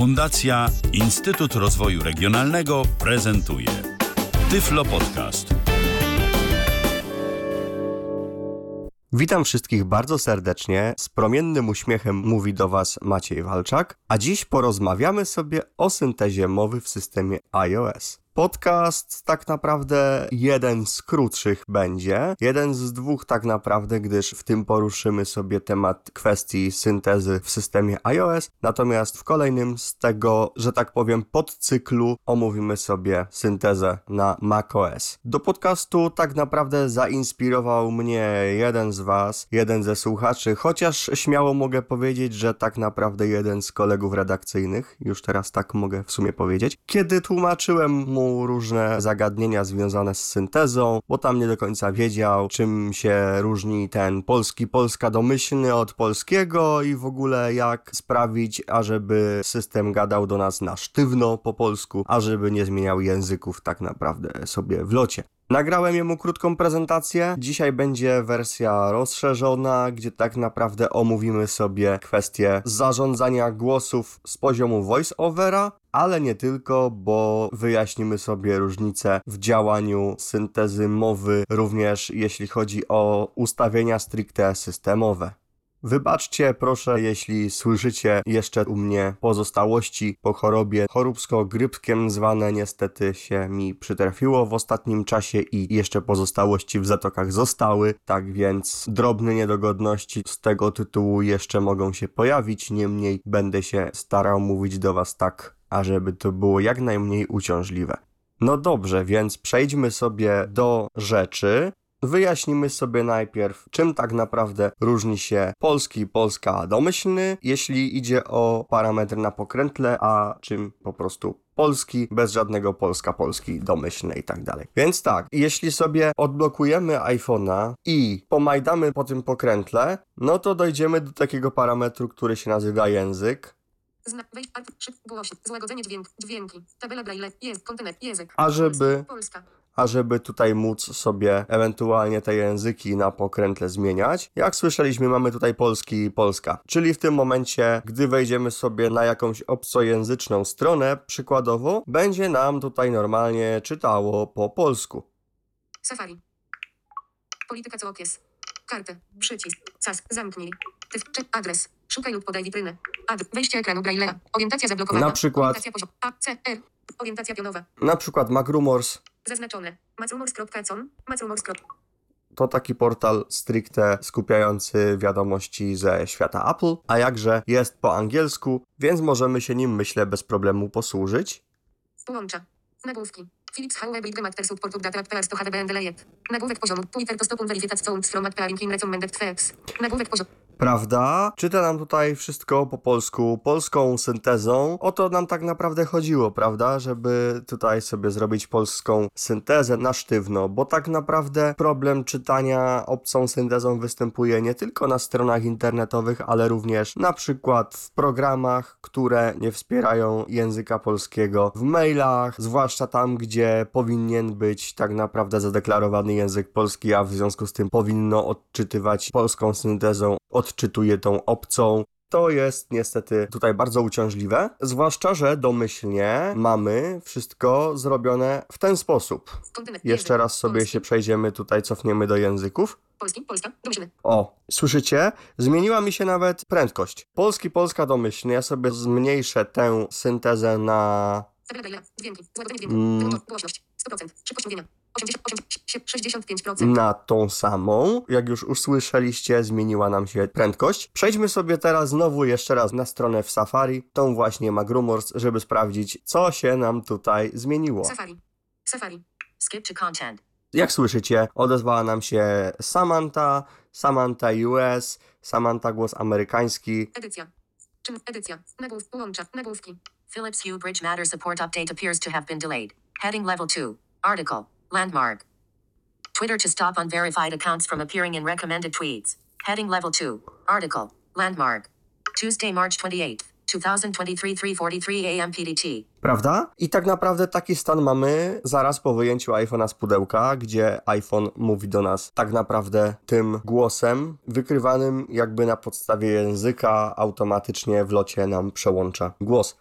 Fundacja Instytut Rozwoju Regionalnego prezentuje Tyflo Podcast. Witam wszystkich bardzo serdecznie. Z promiennym uśmiechem mówi do Was Maciej Walczak, a dziś porozmawiamy sobie o syntezie mowy w systemie iOS. Podcast tak naprawdę jeden z krótszych będzie, jeden z dwóch tak naprawdę, gdyż w tym poruszymy sobie temat kwestii syntezy w systemie iOS, natomiast w kolejnym z tego, że tak powiem, podcyklu omówimy sobie syntezę na macOS. Do podcastu tak naprawdę zainspirował mnie jeden z Was, jeden ze słuchaczy, chociaż śmiało mogę powiedzieć, że tak naprawdę jeden z kolegów redakcyjnych, już teraz tak mogę w sumie powiedzieć, kiedy tłumaczyłem mu różne zagadnienia związane z syntezą, bo tam nie do końca wiedział, czym się różni ten polski polska domyślny od polskiego i w ogóle jak sprawić, ażeby system gadał do nas na sztywno po polsku, ażeby nie zmieniał języków tak naprawdę sobie w locie. Nagrałem jemu krótką prezentację. Dzisiaj będzie wersja rozszerzona, gdzie tak naprawdę omówimy sobie kwestię zarządzania głosów z poziomu voice-overa, ale nie tylko, bo wyjaśnimy sobie różnice w działaniu syntezy mowy, również jeśli chodzi o ustawienia stricte systemowe. Wybaczcie proszę, jeśli słyszycie jeszcze u mnie pozostałości po chorobie choróbsko-grypkiem zwane niestety się mi przytrafiło w ostatnim czasie i jeszcze pozostałości w zatokach zostały, tak więc drobne niedogodności z tego tytułu jeszcze mogą się pojawić, niemniej będę się starał mówić do Was tak, ażeby to było jak najmniej uciążliwe. No dobrze, więc przejdźmy sobie do rzeczy. Wyjaśnimy sobie najpierw, czym tak naprawdę różni się polski polska domyślny, jeśli idzie o parametr na pokrętle, a czym po prostu polski, bez żadnego polska polski domyślny i tak dalej. Więc tak, jeśli sobie odblokujemy iPhone'a i pomajdamy po tym pokrętle, no to dojdziemy do takiego parametru, który się nazywa język. Znak wejść alt szyb głośno. Złagodzenie dźwięk. Dźwięki. Tabela braille. Jest. Kontynek. Język. A żeby- Polska. ażeby tutaj móc sobie ewentualnie te języki na pokrętle zmieniać. Jak słyszeliśmy, mamy tutaj polski i polska. Czyli w tym momencie, gdy wejdziemy sobie na jakąś obcojęzyczną stronę, przykładowo, będzie nam tutaj normalnie czytało po polsku. Safari. Polityka co okres. Kartę. Przycisk. Cas. Zamknij. Tyf. Adres. Szukaj lub podaj witrynę. Ad. Wejście ekranu braille'a. Orientacja zablokowana. Na przykład- Orientacja poziom. A. C. R. Orientacja pionowa. Na przykład MacRumors Zaznaczone. Macrumors.com. Macrumors. to taki portal stricte skupiający wiadomości ze świata Apple, a jakże jest po angielsku, więc możemy się nim, myślę, bez problemu posłużyć. Połącza. Nagłówki. Philips Hue Big Matter Support Data Appears to HDB and Layout. Nagłówek poziomu. Twitter to stopun weryfikacji sounds from appearing in recommended tracks. Nagłówek poziomu. Prawda? Czyta nam tutaj wszystko po polsku, polską syntezą. O to nam tak naprawdę chodziło, prawda? Żeby tutaj sobie zrobić polską syntezę na sztywno, bo tak naprawdę problem czytania obcą syntezą występuje nie tylko na stronach internetowych, ale również na przykład w programach, które nie wspierają języka polskiego, w mailach, zwłaszcza tam, gdzie powinien być tak naprawdę zadeklarowany język polski, a w związku z tym powinno odczytywać polską syntezą odczytuje tą obcą. To jest niestety tutaj bardzo uciążliwe, zwłaszcza, że domyślnie mamy wszystko zrobione w ten sposób. Jeszcze raz sobie się przejdziemy, tutaj cofniemy do języków. Polski. Polska. Domyślny. O, słyszycie? Zmieniła mi się nawet prędkość. Polski, polska domyślny. Ja sobie zmniejszę tę syntezę na. Dźwięki. Dźwięku. Mm. Głośność. 100%. Szybkość mówienia. 80, 80, 65%. na tą samą. Jak już usłyszeliście, zmieniła nam się prędkość. Przejdźmy sobie teraz znowu jeszcze raz na stronę w Safari, tą właśnie MacRumors, żeby sprawdzić, co się nam tutaj zmieniło. Safari. Safari. Skip to content. Jak słyszycie, odezwała nam się Samantha, Samantha US, Samantha głos amerykański. Edycja. Czym edycja. Nagłów. Łącza. Nagłówki. Philips Hue Bridge Matter Support Update appears to have been delayed. Heading Level 2. Article. Landmark. Twitter to stop unverified accounts from appearing in recommended tweets. Heading Level 2. Article. Landmark. Tuesday, March 28th, 2023, 3:43 a.m. PDT. Prawda? I tak naprawdę taki stan mamy zaraz po wyjęciu iPhone'a z pudełka, gdzie iPhone mówi do nas tak naprawdę tym głosem, wykrywanym jakby na podstawie języka, automatycznie w locie nam przełącza głos.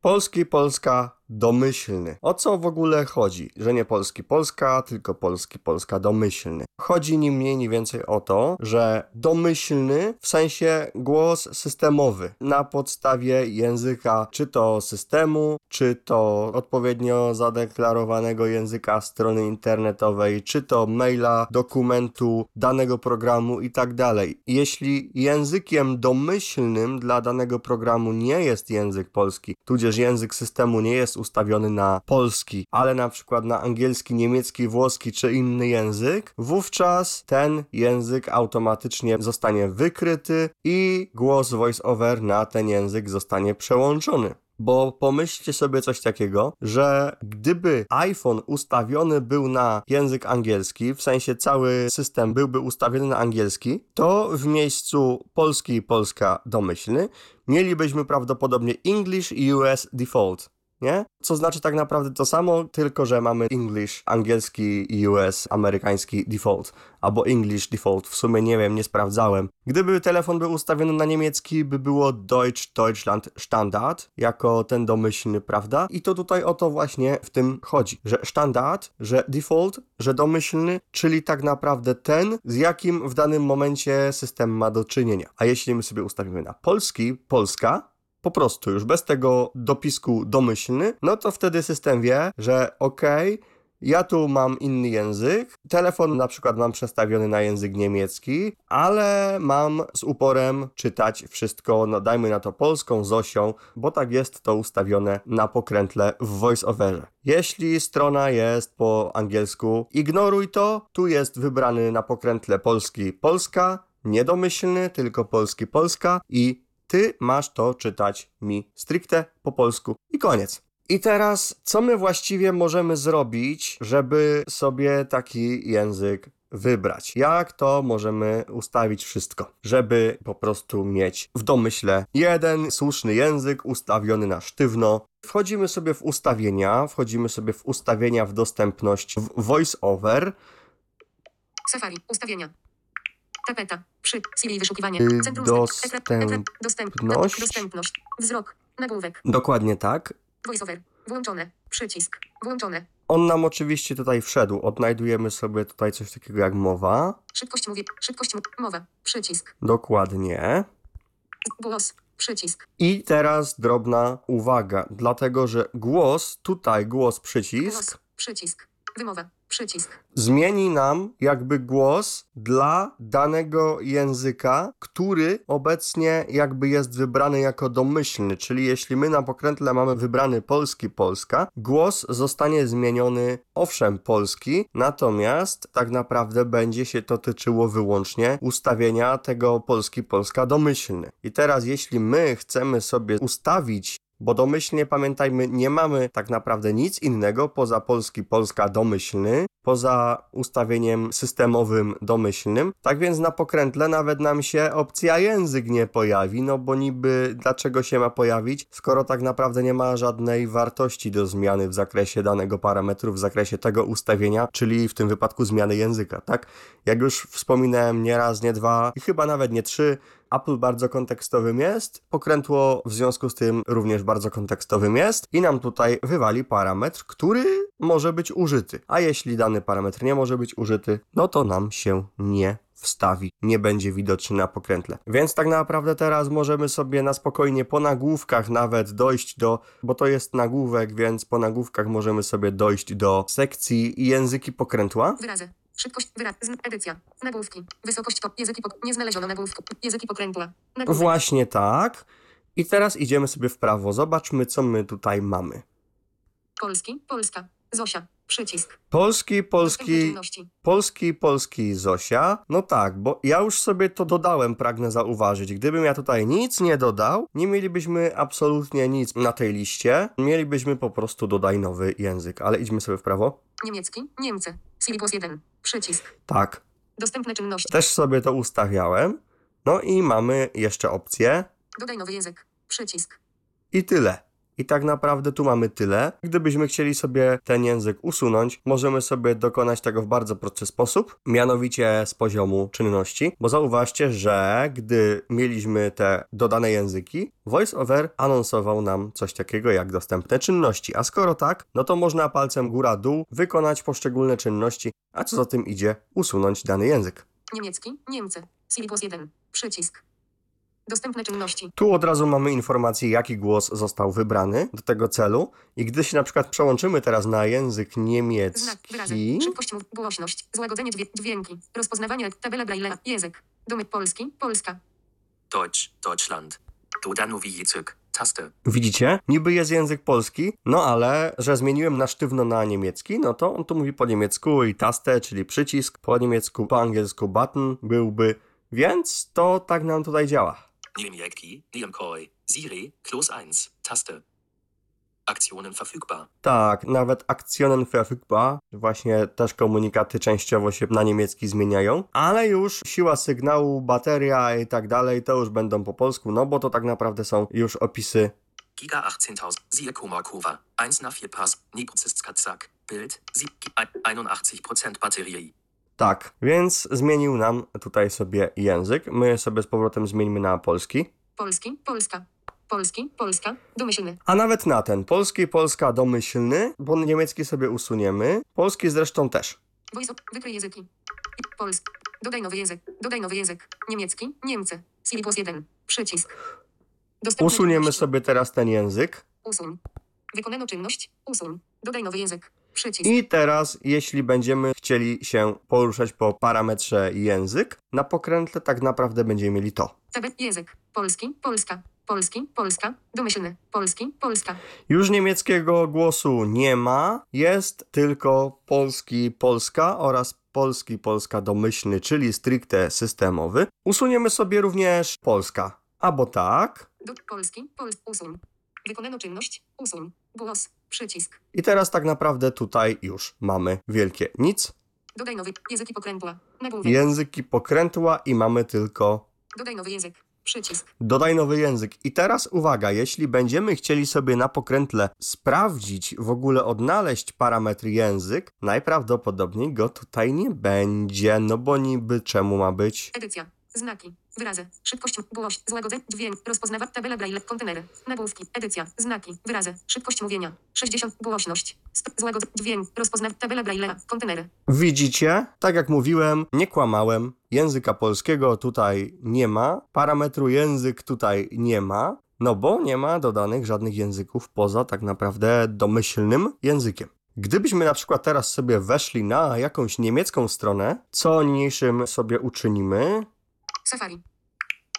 Polski, Polska, domyślny. O co w ogóle chodzi? Że nie polski, Polska, tylko polski, Polska, domyślny. Chodzi ni mniej, ni więcej o to, że domyślny w sensie głos systemowy na podstawie języka, czy to systemu, czy to odpowiednio zadeklarowanego języka strony internetowej, czy to maila, dokumentu, danego programu i tak dalej. Jeśli językiem domyślnym dla danego programu nie jest język polski, tudzież język systemu nie jest ustawiony na polski, ale na przykład na angielski, niemiecki, włoski czy inny język, wówczas ten język automatycznie zostanie wykryty i głos voice-over na ten język zostanie przełączony. Bo pomyślcie sobie coś takiego, że gdyby iPhone ustawiony był na język angielski, w sensie cały system byłby ustawiony na angielski, to w miejscu polski i polska domyślny mielibyśmy prawdopodobnie English US Default nie? Co znaczy tak naprawdę to samo, tylko że mamy English, angielski, US, amerykański default, albo English default, w sumie nie wiem, nie sprawdzałem. Gdyby telefon był ustawiony na niemiecki, by było Deutsch, Deutschland Standard, jako ten domyślny, prawda? I to tutaj o to właśnie w tym chodzi, że standard, że default, że domyślny, czyli tak naprawdę ten, z jakim w danym momencie system ma do czynienia. A jeśli my sobie ustawimy na polski, Polska, po prostu już bez tego dopisku domyślny, no to wtedy system wie, że okej, ja tu mam inny język, telefon na przykład mam przestawiony na język niemiecki, ale mam z uporem czytać wszystko, no dajmy na to polską Zosią, bo tak jest to ustawione na pokrętle w voiceoverze. Jeśli strona jest po angielsku, ignoruj to, tu jest wybrany na pokrętle polski Polska, niedomyślny, tylko polski Polska i ty masz to czytać mi stricte po polsku i koniec. I teraz, co my właściwie możemy zrobić, żeby sobie taki język wybrać? Jak to możemy ustawić wszystko, żeby po prostu mieć w domyśle jeden słuszny język ustawiony na sztywno? Wchodzimy sobie w ustawienia, wchodzimy sobie w ustawienia w dostępność w voiceover. Safari, ustawienia. Tapeta. Przy. Siri wyszukiwanie. Y, Centrum dostępność. dostępność. Dostępność. Wzrok. Nagłówek. Dokładnie tak. Voiceover. Włączone. Przycisk. Włączone. On nam oczywiście tutaj wszedł. Odnajdujemy sobie tutaj coś takiego jak mowa. Szybkość mówi. Szybkość mowa. Przycisk. Dokładnie. Głos. Przycisk. I teraz drobna uwaga, dlatego że głos, tutaj głos przycisk, Głos. Przycisk. Wymowa. Przycisk. zmieni nam jakby głos dla danego języka, który obecnie jakby jest wybrany jako domyślny, czyli jeśli my na pokrętle mamy wybrany polski Polska, głos zostanie zmieniony owszem polski, natomiast tak naprawdę będzie się to tyczyło wyłącznie ustawienia tego polski Polska domyślny. I teraz jeśli my chcemy sobie ustawić bo domyślnie pamiętajmy, nie mamy tak naprawdę nic innego poza polski Polska domyślny, poza ustawieniem systemowym domyślnym. Tak więc na pokrętle nawet nam się opcja język nie pojawi, no bo niby dlaczego się ma pojawić, skoro tak naprawdę nie ma żadnej wartości do zmiany w zakresie danego parametru, w zakresie tego ustawienia, czyli w tym wypadku zmiany języka, tak? Jak już wspominałem nie raz, nie dwa i chyba nawet nie trzy, Apple bardzo kontekstowym jest, pokrętło w związku z tym również bardzo kontekstowym jest i nam tutaj wywali parametr, który może być użyty. A jeśli dany parametr nie może być użyty, no to nam się nie wstawi, nie będzie widoczny na pokrętle. Więc tak naprawdę teraz możemy sobie na spokojnie po nagłówkach nawet dojść do, bo to jest nagłówek, więc po nagłówkach możemy sobie dojść do sekcji języki pokrętła. Wyrazy. Szybkość. Wyraz. Edycja. Nagłówki. Wysokość to. Języki pok- Nie znaleziono nagłówku. Języki pokrętła. Nagłówek. Właśnie tak. I teraz idziemy sobie w prawo. Zobaczmy, co my tutaj mamy. Polski. Polska. Zosia. Przycisk. Polski, polski, polski, polski Zosia. No tak, bo ja już sobie to dodałem, pragnę zauważyć. Gdybym ja tutaj nic nie dodał, nie mielibyśmy absolutnie nic na tej liście. Mielibyśmy po prostu dodaj nowy język. Ale idźmy sobie w prawo. Niemiecki. Niemcy. Głos 1. Przycisk. Tak, Dostępne czynności. też sobie to ustawiałem. No i mamy jeszcze opcję Dodaj nowy język. Przycisk. i tyle. I tak naprawdę tu mamy tyle. Gdybyśmy chcieli sobie ten język usunąć, możemy sobie dokonać tego w bardzo prosty sposób, mianowicie z poziomu czynności, bo zauważcie, że gdy mieliśmy te dodane języki, VoiceOver anonsował nam coś takiego jak dostępne czynności. A skoro tak, no to można palcem góra-dół wykonać poszczególne czynności, a co za tym idzie, usunąć dany język. Niemiecki, Niemcy. Syllabus 1. Przycisk. Dostępne czynności. Tu od razu mamy informację, jaki głos został wybrany do tego celu. I gdy się na przykład przełączymy teraz na język Znak, wyrazy. niemiecki, Szybkość mów, głośność. Złagodzenie dźwię- dźwięki. Rozpoznawanie. Tabela Braille. Język. Domy Polski, Polska. Deutsch, Deutschland. Język, Taste. widzicie, niby jest język polski, no ale że zmieniłem na sztywno na niemiecki, no to on tu mówi po niemiecku i taste, czyli przycisk, po niemiecku, po angielsku button byłby, więc to tak nam tutaj działa. Niemiecki, Niemkoi, Siri, Close 1, Taste. Aktionen verfügbar. Tak, nawet Aktionen verfügbar, właśnie też komunikaty częściowo się na niemiecki zmieniają, ale już siła sygnału, bateria i tak dalej, to już będą po polsku, no bo to tak naprawdę są już opisy Giga 18000, siehe Komarkova, 1 nach 4 Pass, Niprozist Katzak, Bild, sie- ein- 81% Batterie. Tak, więc zmienił nam tutaj sobie język. My sobie z powrotem zmieńmy na polski. Polski, Polska. Polski, Polska. Domyślny. A nawet na ten polski, polska domyślny, bo niemiecki sobie usuniemy. Polski zresztą też. Voice. Wykryj języki. Polski. Dodaj nowy język. Dodaj nowy język. Niemiecki, Niemcy. Syllabus 1. Przycisk. Dostępne Usuniemy sobie teraz ten język. Usuń. Wykonano czynność. Usuń. Dodaj nowy język. Przycisk. I teraz, jeśli będziemy chcieli się poruszać po parametrze język, na pokrętle tak naprawdę będziemy mieli to. Tabet. Język. Polski, Polska. Polski, Polska. Domyślny. Polski, Polska. Już niemieckiego głosu nie ma, jest tylko polski, polska oraz polski, polska domyślny, czyli stricte systemowy. Usuniemy sobie również polska. Albo tak. Do Polski, Pols. Usuń. Wykonano czynność. Usuń. Głos. Przycisk. I teraz tak naprawdę tutaj już mamy wielkie nic. Dodaj nowy. Języki pokrętła. Nagłówek. Języki pokrętła i mamy tylko Dodaj nowy język. Przycisk. Dodaj nowy język. I teraz uwaga, jeśli będziemy chcieli sobie na pokrętle sprawdzić, w ogóle odnaleźć parametr język, najprawdopodobniej go tutaj nie będzie, no bo niby czemu ma być? Edycja. Znaki. Wyrazy. Szybkość. Głoś. Złagodzenie. Dźwięk. Rozpoznawa. Tabela Braille. Kontenery. Nagłówki. Edycja. Znaki. Wyrazy. Szybkość mówienia. 60. Głośność. Złagodzenie. Dźwięk. Rozpoznawa. Tabela Braille. Kontenery. Widzicie? Tak jak mówiłem, nie kłamałem. Języka polskiego tutaj nie ma, parametru język tutaj nie ma, no bo nie ma dodanych żadnych języków poza tak naprawdę domyślnym językiem. Gdybyśmy na przykład teraz sobie weszli na jakąś niemiecką stronę, co niniejszym sobie uczynimy, Safari.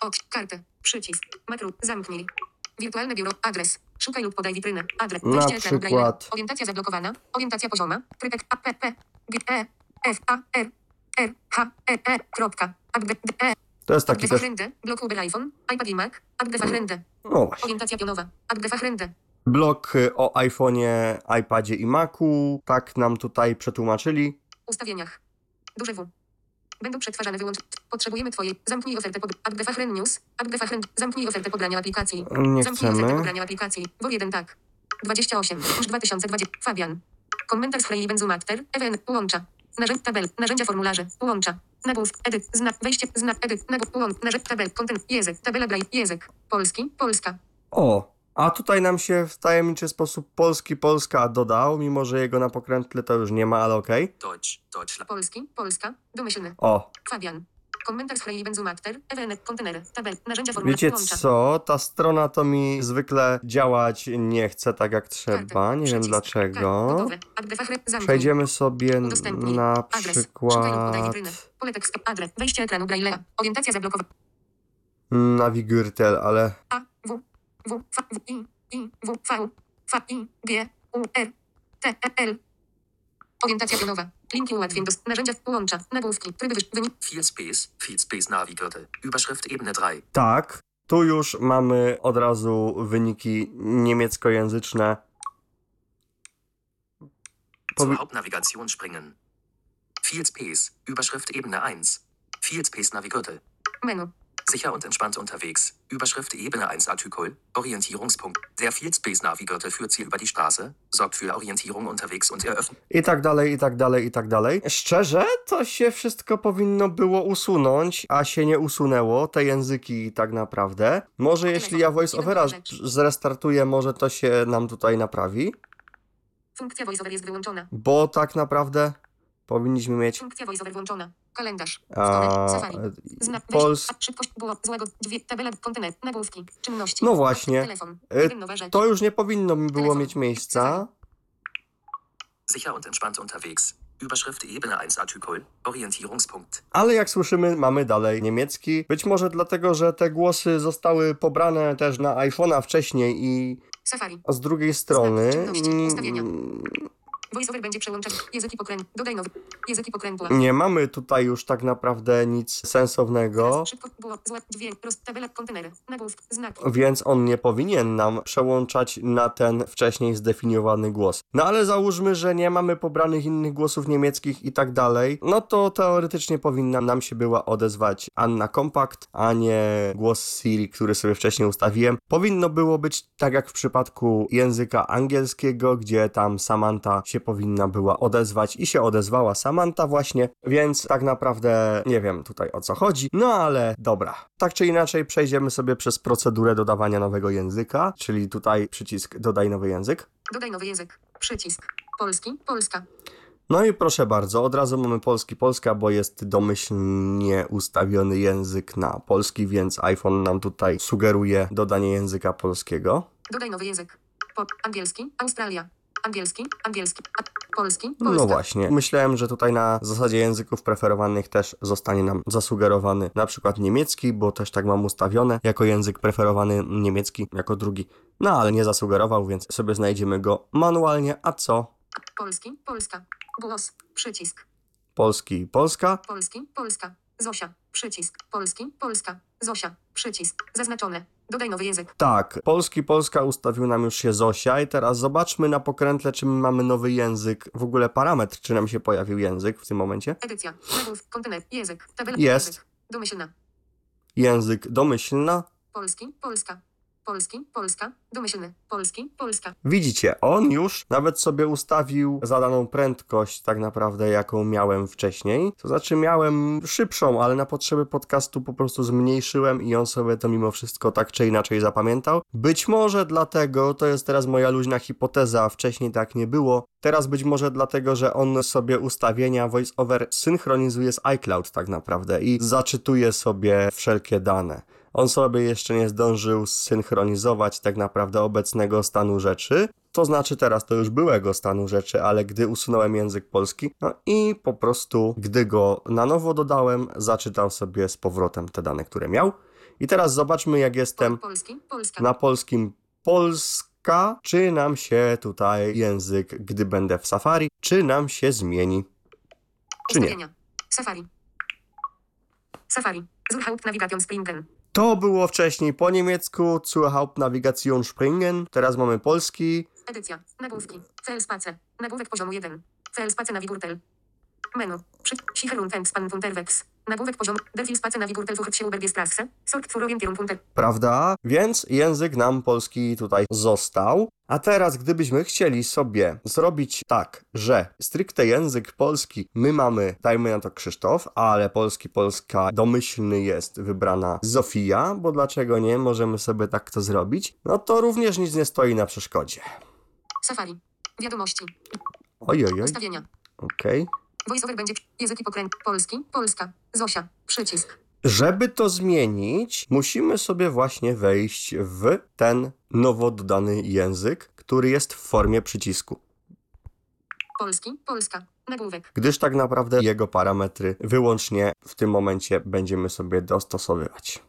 Ok. Kartę. Przycisk. Makro. Zamknij. Wirtualne biuro. Adres. Szukaj lub podaj witrynę. Adres. Na Wejście ekranu Braille. przykład- Orientacja zablokowana. Orientacja pozioma. Tryb A P P. G E. F A R. R. H E E. Kropka. Update. E. to jest taki też... Blok Uber iPhone. iPad i Mac. Abgefachrende. No właśnie. Orientacja pionowa. Abgefachrende. Blok y, o iPhone'ie, iPadzie i Macu, tak nam tutaj przetłumaczyli. Ustawieniach. Duże W. Będą przetwarzane wyłącz. Potrzebujemy Twojej. Zamknij ofertę pod. Abgefachren News. Abgefachren. Zamknij ofertę pobrania aplikacji. Nie Zamknij ofertę chcemy. pobrania aplikacji. Wo 1 tak. 28. Już 2020. Fabian. Komentarz z Benzumaster. EWN. Łącza. Narzędź tabel. Narzędzia formularze. Łącza. Nagłów. Edyt. Znak. Wejście. Znak. Edyt. Nagłów. Łącz. Narzędź tabel. Kontent. Język. Tabela Braille. Język. Polski. Polska. O, a tutaj nam się w tajemniczy sposób polski Polska dodał, mimo że jego na pokrętle to już nie ma, ale okej. Deutsch, Deutschland. Polski. Polska. Domyślny. O, Fabian. Komentarz z Freili Benzumaster. EWN. Kontenery. Tabel. Narzędzia formularze. wiecie co? Ta strona to mi zwykle działać nie chce tak jak trzeba. Nie wiem dlaczego. Przejdziemy sobie na przykład. Wejście ekranu Braille'a. Orientacja zablokowana. Navigurtel, ale A, W, W, V, W, I, I, W, V, V, I, G, U, R, T, E, L. Orientacja pionowa. Linki ułatwień do narzędzia łącza. Nagłówki. Tryby wyż... Wynik. Viel Space, viel Space Navigürtel. Überschrift Ebene 3. tak. Tu już mamy od razu wyniki niemieckojęzyczne. Zur Hauptnavigation springen. Viel Space, Überschrift Ebene 1. Viel Space Navigürtel. Menu. Sicher und entspannt unterwegs. Überschrift Ebene 1 Artikel. Orientierungspunkt. Der Field Space Navigator führt Sie über die Straße, sorgt für Orientierung unterwegs und eröffnet. I tak dalej, i tak dalej, i tak dalej. Szczerze, to się wszystko powinno było usunąć, a się nie usunęło, te języki tak naprawdę. Może jeśli ja voiceovera zrestartuję, może to się nam tutaj naprawi, Funkcja voiceover jest wyłączona. bo tak naprawdę powinniśmy mieć Funkcja voiceover włączona. Kalendarz. a. Safari. Znak. Pols... Szybkość. Było. Złego. Dwie. Tabela. Kontener. Nagłówki. Czynności. No właśnie. Telefon. E. To już nie powinno mi było Telefon. mieć miejsca. Sicher und entspannt unterwegs. Überschrift Ebene 1 Artikel. Orientierungspunkt. Ale jak słyszymy, mamy dalej niemiecki. Być może dlatego, że te głosy zostały pobrane też na iPhone'a wcześniej i Safari. z drugiej strony. czynności, ustawienia. mm, Voiceover będzie przełączać. Języki pokręt. Dodaj nowy. Języki pokrętła. Nie mamy tutaj już tak naprawdę nic sensownego, Szybko. Było. Zła. Dwie. Roz. Tabela. Kontener. Nagłówki. Znaki. więc on nie powinien nam przełączać na ten wcześniej zdefiniowany głos. No ale załóżmy, że nie mamy pobranych innych głosów niemieckich i tak dalej, no to teoretycznie powinna nam się była odezwać Anna Compact, a nie głos Siri, który sobie wcześniej ustawiłem. Powinno było być tak jak w przypadku języka angielskiego, gdzie tam Samantha się powinna była odezwać i się odezwała Samantha właśnie, więc tak naprawdę nie wiem tutaj o co chodzi, no ale dobra. Tak czy inaczej przejdziemy sobie przez procedurę dodawania nowego języka, czyli tutaj przycisk dodaj nowy język. Dodaj nowy język. Przycisk. Polski. Polska. No i proszę bardzo, od razu mamy polski Polska, bo jest domyślnie ustawiony język na polski, więc iPhone nam tutaj sugeruje dodanie języka polskiego. Dodaj nowy język. Po. Angielski. Australia. Angielski. Angielski. Polski. Polska. No właśnie. Myślałem, że tutaj na zasadzie języków preferowanych też zostanie nam zasugerowany na przykład niemiecki, bo też tak mam ustawione jako język preferowany niemiecki jako drugi. No ale nie zasugerował, więc sobie znajdziemy go manualnie. A co? Polski. Polska. Głos. Przycisk. Polski, Polska. Polski. Polska. Zosia. Przycisk. Polski. Polska. Zosia. Przycisk. Zaznaczone. Dodaj nowy język. Tak, Polski, Polska ustawił nam już się Zosia i teraz zobaczmy na pokrętle, czy my mamy nowy język, w ogóle parametr, czy nam się pojawił język w tym momencie. Edycja. Nagłów. Kontener. Język. Tabela. Jest. Język. Domyślna. Język domyślna. Polski. Polska. Polski. Polska. Domyślny. Polski. Polska. Widzicie, on już nawet sobie ustawił zadaną prędkość, tak naprawdę, jaką miałem wcześniej. To znaczy, miałem szybszą, ale na potrzeby podcastu po prostu zmniejszyłem i on sobie to mimo wszystko tak czy inaczej zapamiętał. Być może dlatego, to jest teraz moja luźna hipoteza, wcześniej tak nie było. Teraz być może dlatego, że on sobie ustawienia voiceover synchronizuje z iCloud tak naprawdę i zaczytuje sobie wszelkie dane. On sobie jeszcze nie zdążył zsynchronizować tak naprawdę obecnego stanu rzeczy. To znaczy teraz to już byłego stanu rzeczy, ale gdy usunąłem język polski, no i po prostu gdy go na nowo dodałem, zaczytał sobie z powrotem te dane, które miał. I teraz zobaczmy jak jestem na polskim Polska, czy nam się tutaj język, gdy będę w Safari, czy nam się zmieni, czy nie. Safari. Safari. Zur Hauptnavigation springen. To było wcześniej po niemiecku, zur Hauptnavigation springen, teraz mamy polski, Edycja. Nagłówki. Cel space. Nagłówek poziomu 1. Cel space navigurtel. Menu. Przy. Sicherung Span Unterwegs. Nagłówek poziomu. Defil space navigurtel Fuchrt się Orientierung Unter. prawda? Więc język nam polski tutaj został. A teraz, gdybyśmy chcieli sobie zrobić tak, że stricte język polski my mamy, dajmy na to Krzysztof, ale polski, polska domyślny jest wybrana Zofia, bo dlaczego nie? Możemy sobie tak to zrobić. No to również nic nie stoi na przeszkodzie. Safari. Wiadomości. Ojojoj, Ustawienia. okej. Voiceover będzie. Języki pokręt. Polski. Polska. Zosia. Przycisk. Żeby to zmienić, musimy sobie właśnie wejść w ten nowo dodany język, który jest w formie przycisku. Polski. Polska. Nagłówek. Gdyż tak naprawdę jego parametry wyłącznie w tym momencie będziemy sobie dostosowywać.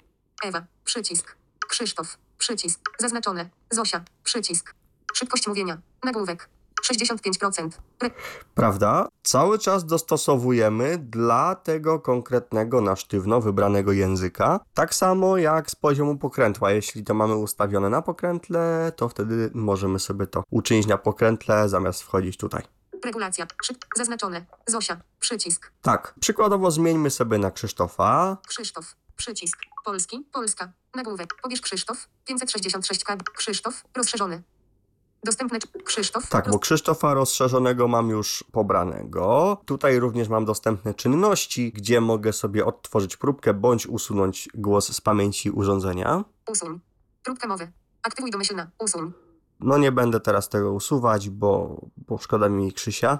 Ewa. Przycisk. Krzysztof. Przycisk. Zaznaczone. Zosia. Przycisk. Szybkość mówienia. Nagłówek. 65%. Re- Prawda? Cały czas dostosowujemy dla tego konkretnego na sztywno wybranego języka. Tak samo jak z poziomu pokrętła. Jeśli to mamy ustawione na pokrętle, to wtedy możemy sobie to uczynić na pokrętle zamiast wchodzić tutaj. regulacja. Zaznaczone. Zosia. Przycisk. Tak, przykładowo zmieńmy sobie na Krzysztofa. Krzysztof. Przycisk. Polski. Polska. Nagłówek. Pobierz Krzysztof. 566 kb. Krzysztof. Rozszerzony. Dostępne. Krzysztof. Tak, bo Krzysztofa rozszerzonego mam już pobranego. Tutaj również mam dostępne czynności, gdzie mogę sobie odtworzyć próbkę bądź usunąć głos z pamięci urządzenia. Usuń. Próbka mowy. Aktywuj domyślna. Usuń. No nie będę teraz tego usuwać, bo, bo szkoda mi Krzysia.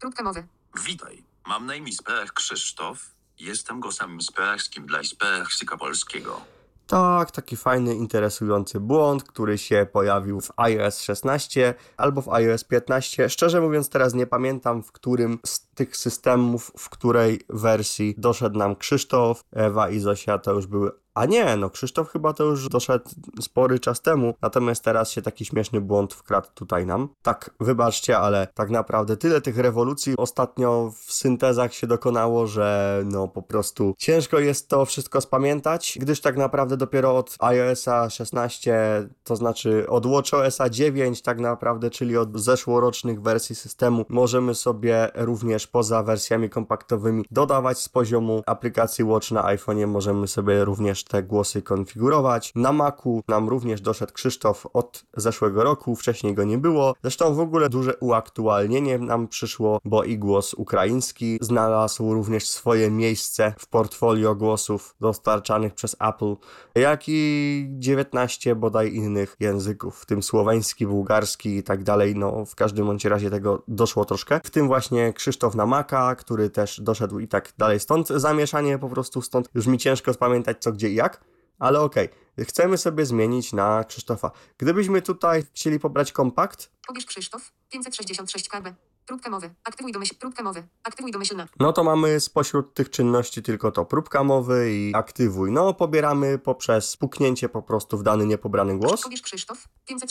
Próbka mowy. Witaj, mam na imię Spech Krzysztof. Jestem głosem sperskim dla Spechsyka Polskiego. Tak, taki fajny, interesujący błąd, który się pojawił w iOS 16 albo w iOS 15. Szczerze mówiąc, teraz nie pamiętam, w którym z tych systemów, w której wersji doszedł nam Krzysztof, Ewa i Zosia to już były. A nie, no Krzysztof chyba to już doszedł spory czas temu, natomiast teraz się taki śmieszny błąd wkradł tutaj nam. Tak, wybaczcie, ale tak naprawdę tyle tych rewolucji ostatnio w syntezach się dokonało, że no po prostu ciężko jest to wszystko spamiętać, gdyż tak naprawdę dopiero od iOSa 16, to znaczy od WatchOSa 9 tak naprawdę, czyli od zeszłorocznych wersji systemu, możemy sobie również poza wersjami kompaktowymi dodawać z poziomu aplikacji Watch na iPhone'ie, możemy sobie również te głosy konfigurować. Na Macu nam również doszedł Krzysztof od zeszłego roku, wcześniej go nie było. Zresztą w ogóle duże uaktualnienie nam przyszło, bo i głos ukraiński znalazł również swoje miejsce w portfolio głosów dostarczanych przez Apple, jak i 19 bodaj innych języków, w tym słoweński, bułgarski i tak dalej. No, w każdym bądź razie tego doszło troszkę. W tym właśnie Krzysztof na Maca, który też doszedł i tak dalej. Stąd zamieszanie po prostu, stąd już mi ciężko spamiętać co, gdzie i jak. Ale okej, chcemy sobie zmienić na Krzysztofa. Gdybyśmy tutaj chcieli pobrać kompakt, Pobierz Krzysztof. 566 kb. Próbka mowy. Aktywuj domyśl. Próbka mowy. Aktywuj domyślna. no to mamy spośród tych czynności tylko to próbka mowy i aktywuj. No, pobieramy poprzez puknięcie po prostu w dany niepobrany głos Pobierz Krzysztof. 500.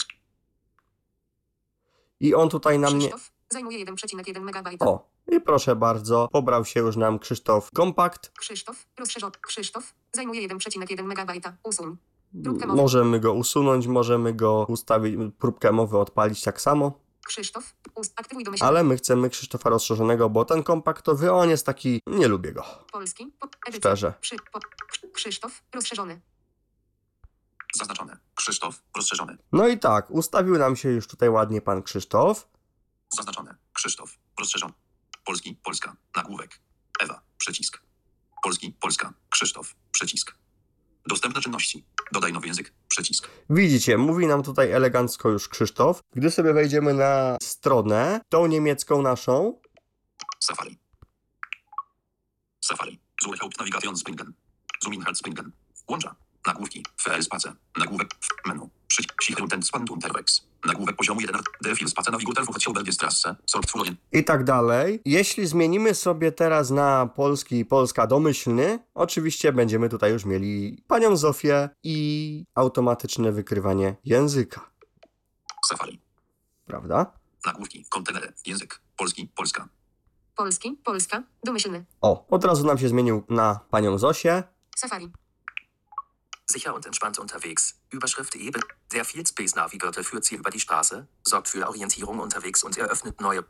i on tutaj nam nie... Krzysztof. Zajmuje 1,1 MB. O, i proszę bardzo, pobrał się już nam Krzysztof kompakt. Krzysztof. Rozszerzony. Krzysztof. Zajmuje 1,1 MB. Usuń. Mowy. Możemy go usunąć, możemy go ustawić, próbkę mowy odpalić tak samo, Krzysztof. Aktywuj domyślna. ale my chcemy Krzysztofa rozszerzonego, bo ten kompaktowy, on jest taki, nie lubię go. Polski. Po, edycja. Szczerze. Przy, po, Krzy- Krzysztof. Rozszerzony. Zaznaczone. Krzysztof, rozszerzony. No i tak, ustawił nam się już tutaj ładnie pan Krzysztof. Zaznaczone. Krzysztof, rozszerzony. Polski, Polska, nagłówek. Ewa, przycisk. Polski, Polska, Krzysztof, przycisk. Dostępne czynności. Dodaj nowy język, przycisk. Widzicie, mówi nam tutaj elegancko już Krzysztof. Gdy sobie wejdziemy na stronę, tą niemiecką naszą, Safari. Safari. Suche Hauptnavigation Springen. Zoom in halt Springen. Łącza. Nagłówki. FL space. Nagłówek. W menu. Przycisk. Sicher ten spand unterwegs. Nagłówek poziomu 1. Defil space navigator w Belgiestrasse. I tak dalej. Jeśli zmienimy sobie teraz na polski i polska domyślny, oczywiście będziemy tutaj już mieli panią Zofię i automatyczne wykrywanie języka, Safari. prawda? Nagłówki. Kontenery. Język. Polski, Polska. Polski. Polska. Domyślny. O, od razu nam się zmienił na panią Zosię. Safari. Sicher und entspannt unterwegs. Überschrift eben. Der Field Space Navigator führt Sie über die Straße, sorgt für Orientierung unterwegs und eröffnet neue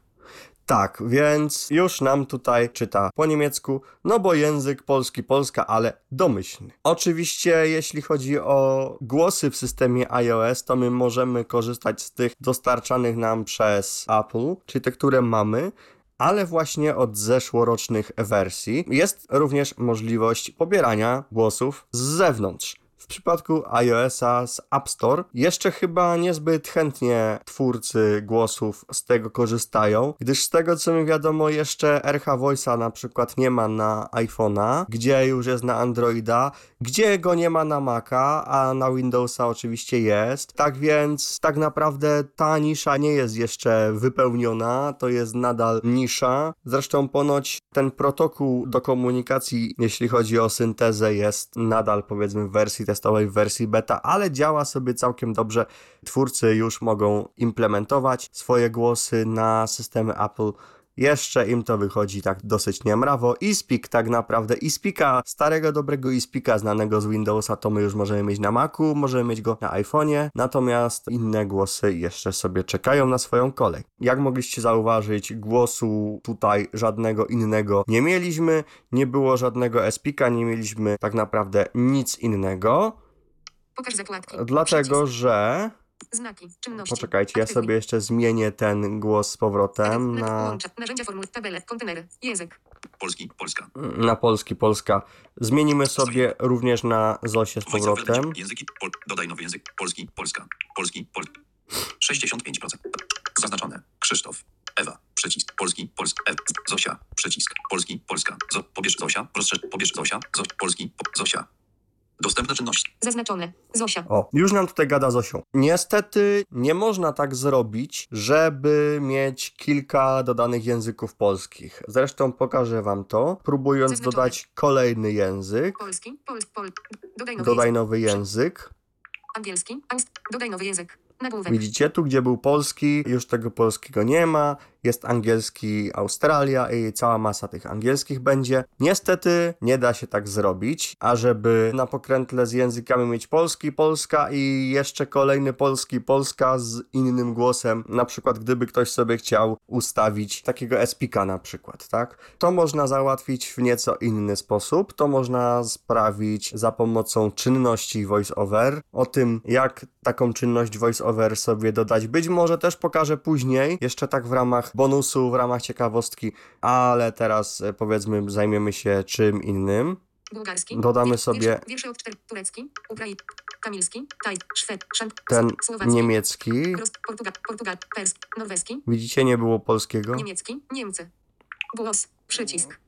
Tak, więc już nam tutaj czyta po niemiecku, no bo język polski, polska, ale domyślny. Oczywiście, jeśli chodzi o głosy w systemie iOS, to my możemy korzystać z tych dostarczanych nam przez Apple, czyli te, które mamy. Ale właśnie od zeszłorocznych wersji jest również możliwość pobierania głosów z zewnątrz. W przypadku iOS-a z App Store jeszcze chyba niezbyt chętnie twórcy głosów z tego korzystają, gdyż z tego co mi wiadomo jeszcze RH Voice'a na przykład nie ma na iPhone'a, gdzie już jest na Androida, gdzie go nie ma na Maca, a na Windowsa oczywiście jest. Tak więc tak naprawdę ta nisza nie jest jeszcze wypełniona, to jest nadal nisza. Zresztą ponoć ten protokół do komunikacji, jeśli chodzi o syntezę, jest nadal powiedzmy w wersji testowej, w wersji beta, ale działa sobie całkiem dobrze. Twórcy już mogą implementować swoje głosy na systemy Apple Jeszcze im to wychodzi tak dosyć niemrawo. ISPIK tak naprawdę, ISPIKa, starego dobrego ISPIKa znanego z Windowsa, to my już możemy mieć na Macu, możemy mieć go na iPhone'ie, natomiast inne głosy jeszcze sobie czekają na swoją kolej. Jak mogliście zauważyć, głosu tutaj żadnego innego nie mieliśmy, nie było żadnego SPIKa, nie mieliśmy tak naprawdę nic innego, Pokaż zakładki. dlatego że... Znaki. Czynności. Poczekajcie, ja sobie jeszcze zmienię ten głos z powrotem na, Łącza. Narzędzia formuły. Tabele. Kontenery. Język. Polski, Polska. na polski, polska. Zmienimy sobie również na Zosię z powrotem. Języki. Pol, dodaj nowy język. Polski, Polska. Polski, Pol. 65%. Zaznaczone. Krzysztof. Ewa. Przycisk. Polski, Polska. Ew. Zosia. Przycisk. Polski, Polska. Zo, pobierz Zosia. Rozszerz. Pobierz Zosia. Zo, Polski. Po, Zosia. Dostępne czynności. Zaznaczone. Zosia. O, już nam tutaj gada Zosią. Niestety nie można tak zrobić, żeby mieć kilka dodanych języków polskich. Zresztą pokażę wam to, próbując Zaznaczone. dodać kolejny język. Polski. Pol, pol. Dodaj nowy Dodaj język. nowy język. Angielski. Angst. Dodaj nowy język. Nagłówek. Widzicie, tu gdzie był polski, już tego polskiego nie ma. Jest angielski Australia i cała masa tych angielskich będzie. Niestety nie da się tak zrobić, a żeby na pokrętle z językami mieć polski, polska i jeszcze kolejny polski, polska z innym głosem. Na przykład gdyby ktoś sobie chciał ustawić takiego SPIKA na przykład, tak? To można załatwić w nieco inny sposób. To można sprawić za pomocą czynności VoiceOver. O tym, jak taką czynność VoiceOver sobie dodać, być może też pokażę później, jeszcze tak w ramach bonusu, w ramach ciekawostki, ale teraz e, powiedzmy zajmiemy się czym innym. Bułgarski. Dodamy sobie- Wiersze, od. Turecki. Ukraiński. Tamilski. Taj. Szwed. Ten Słowacki. niemiecki. Roz, Portugal. Portugal. Perski. Norweski. Widzicie, nie było polskiego. Niemiecki. Niemcy. Głos. Przycisk.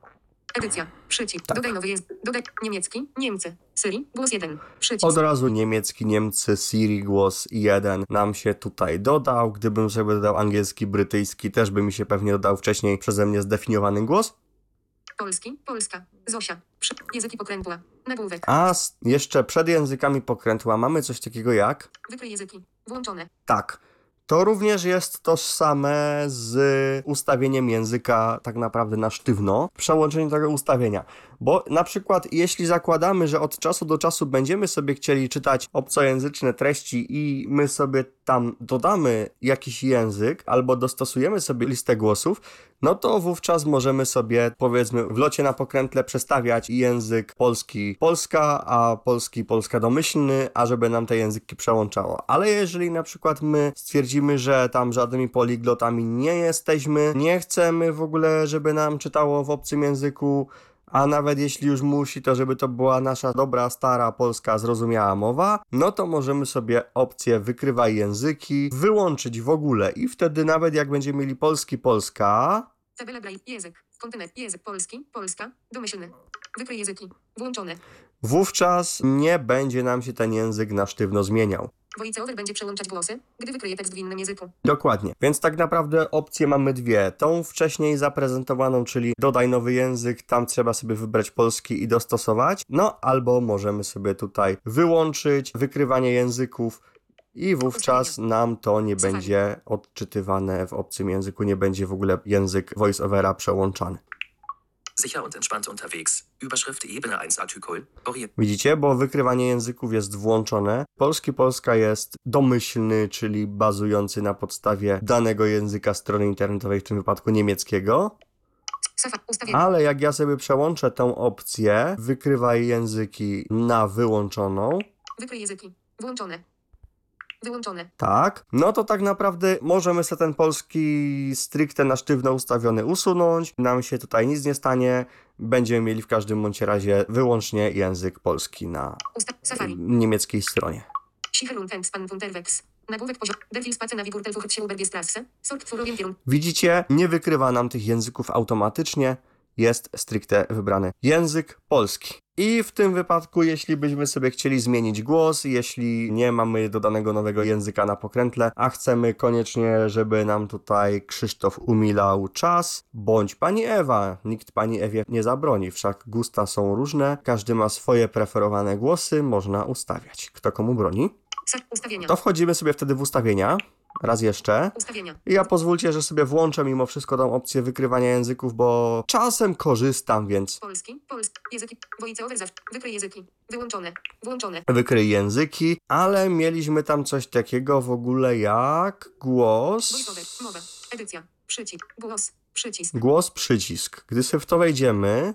Edycja. Przycisk. Tak. Dodaj nowy język. Dodaj. Niemiecki. Niemcy. Syrii. Głos jeden. Przycisk. Od razu niemiecki, Niemcy, Siri, głos 1 nam się tutaj dodał. Gdybym sobie dodał angielski, brytyjski, też by mi się pewnie dodał wcześniej przeze mnie zdefiniowany głos. Polski. Polska. Zosia. Przy, języki pokrętła. Nagłówek. A jeszcze przed językami pokrętła mamy coś takiego jak Wykryj języki. Włączone. tak. To również jest tożsame z ustawieniem języka tak naprawdę na sztywno, przełączenie tego ustawienia. Bo na przykład jeśli zakładamy, że od czasu do czasu będziemy sobie chcieli czytać obcojęzyczne treści i my sobie tam dodamy jakiś język albo dostosujemy sobie listę głosów, no to wówczas możemy sobie powiedzmy w locie na pokrętle przestawiać język polski polska, a polski polska domyślny, a żeby nam te języki przełączało. Ale jeżeli na przykład my stwierdzimy, że tam żadnymi poliglotami nie jesteśmy, nie chcemy w ogóle, żeby nam czytało w obcym języku, a nawet jeśli już musi, to żeby to była nasza dobra, stara, polska, zrozumiała mowa, no to możemy sobie opcję wykrywaj języki wyłączyć w ogóle i wtedy nawet jak będziemy mieli polski, polska, Tabela Braille. Język. Kontynet. Język. Polski. Polska. Domyślny. Wykryj języki. Włączone. wówczas nie będzie nam się ten język na sztywno zmieniał. VoiceOver będzie przełączać głosy, gdy wykryje tekst w innym języku. Dokładnie. Więc tak naprawdę opcje mamy dwie. Tą wcześniej zaprezentowaną, czyli dodaj nowy język, tam trzeba sobie wybrać polski i dostosować. No albo możemy sobie tutaj wyłączyć wykrywanie języków i wówczas nam to nie będzie odczytywane w obcym języku, nie będzie w ogóle język voiceovera przełączany. Sicher und entspannt unterwegs. Überschrift Ebene 1 Artikel. Orient. Widzicie, bo wykrywanie języków jest włączone. Polski Polska jest domyślny, czyli bazujący na podstawie danego języka strony internetowej, w tym wypadku niemieckiego. Ale jak ja sobie przełączę tą opcję, wykrywaj języki na wyłączoną, Wykryj języki. Włączone. Wyłączone. tak, no to tak naprawdę możemy sobie ten polski stricte na sztywno ustawiony usunąć. Nam się tutaj nic nie stanie. Będziemy mieli w każdym bądź razie wyłącznie język polski na. Safari. niemieckiej stronie. Widzicie, nie wykrywa nam tych języków automatycznie, jest stricte wybrany język polski. I w tym wypadku, jeśli byśmy sobie chcieli zmienić głos, jeśli nie mamy dodanego nowego języka na pokrętle, a chcemy koniecznie, żeby nam tutaj Krzysztof umilał czas, bądź pani Ewa, nikt pani Ewie nie zabroni, wszak gusta są różne, każdy ma swoje preferowane głosy, można ustawiać. Kto komu broni? To wchodzimy sobie wtedy w ustawienia raz jeszcze. Ustawienia. I ja pozwólcie, że sobie włączę mimo wszystko tą opcję wykrywania języków, bo czasem korzystam, więc Polski, polski, języki, voiceover zawsze, wykryj języki, wyłączone, włączone, wykryj języki, ale mieliśmy tam coś takiego w ogóle jak głos. voiceover, mowa, edycja, przycisk, głos, przycisk, Głos przycisk. Gdy sobie w to wejdziemy,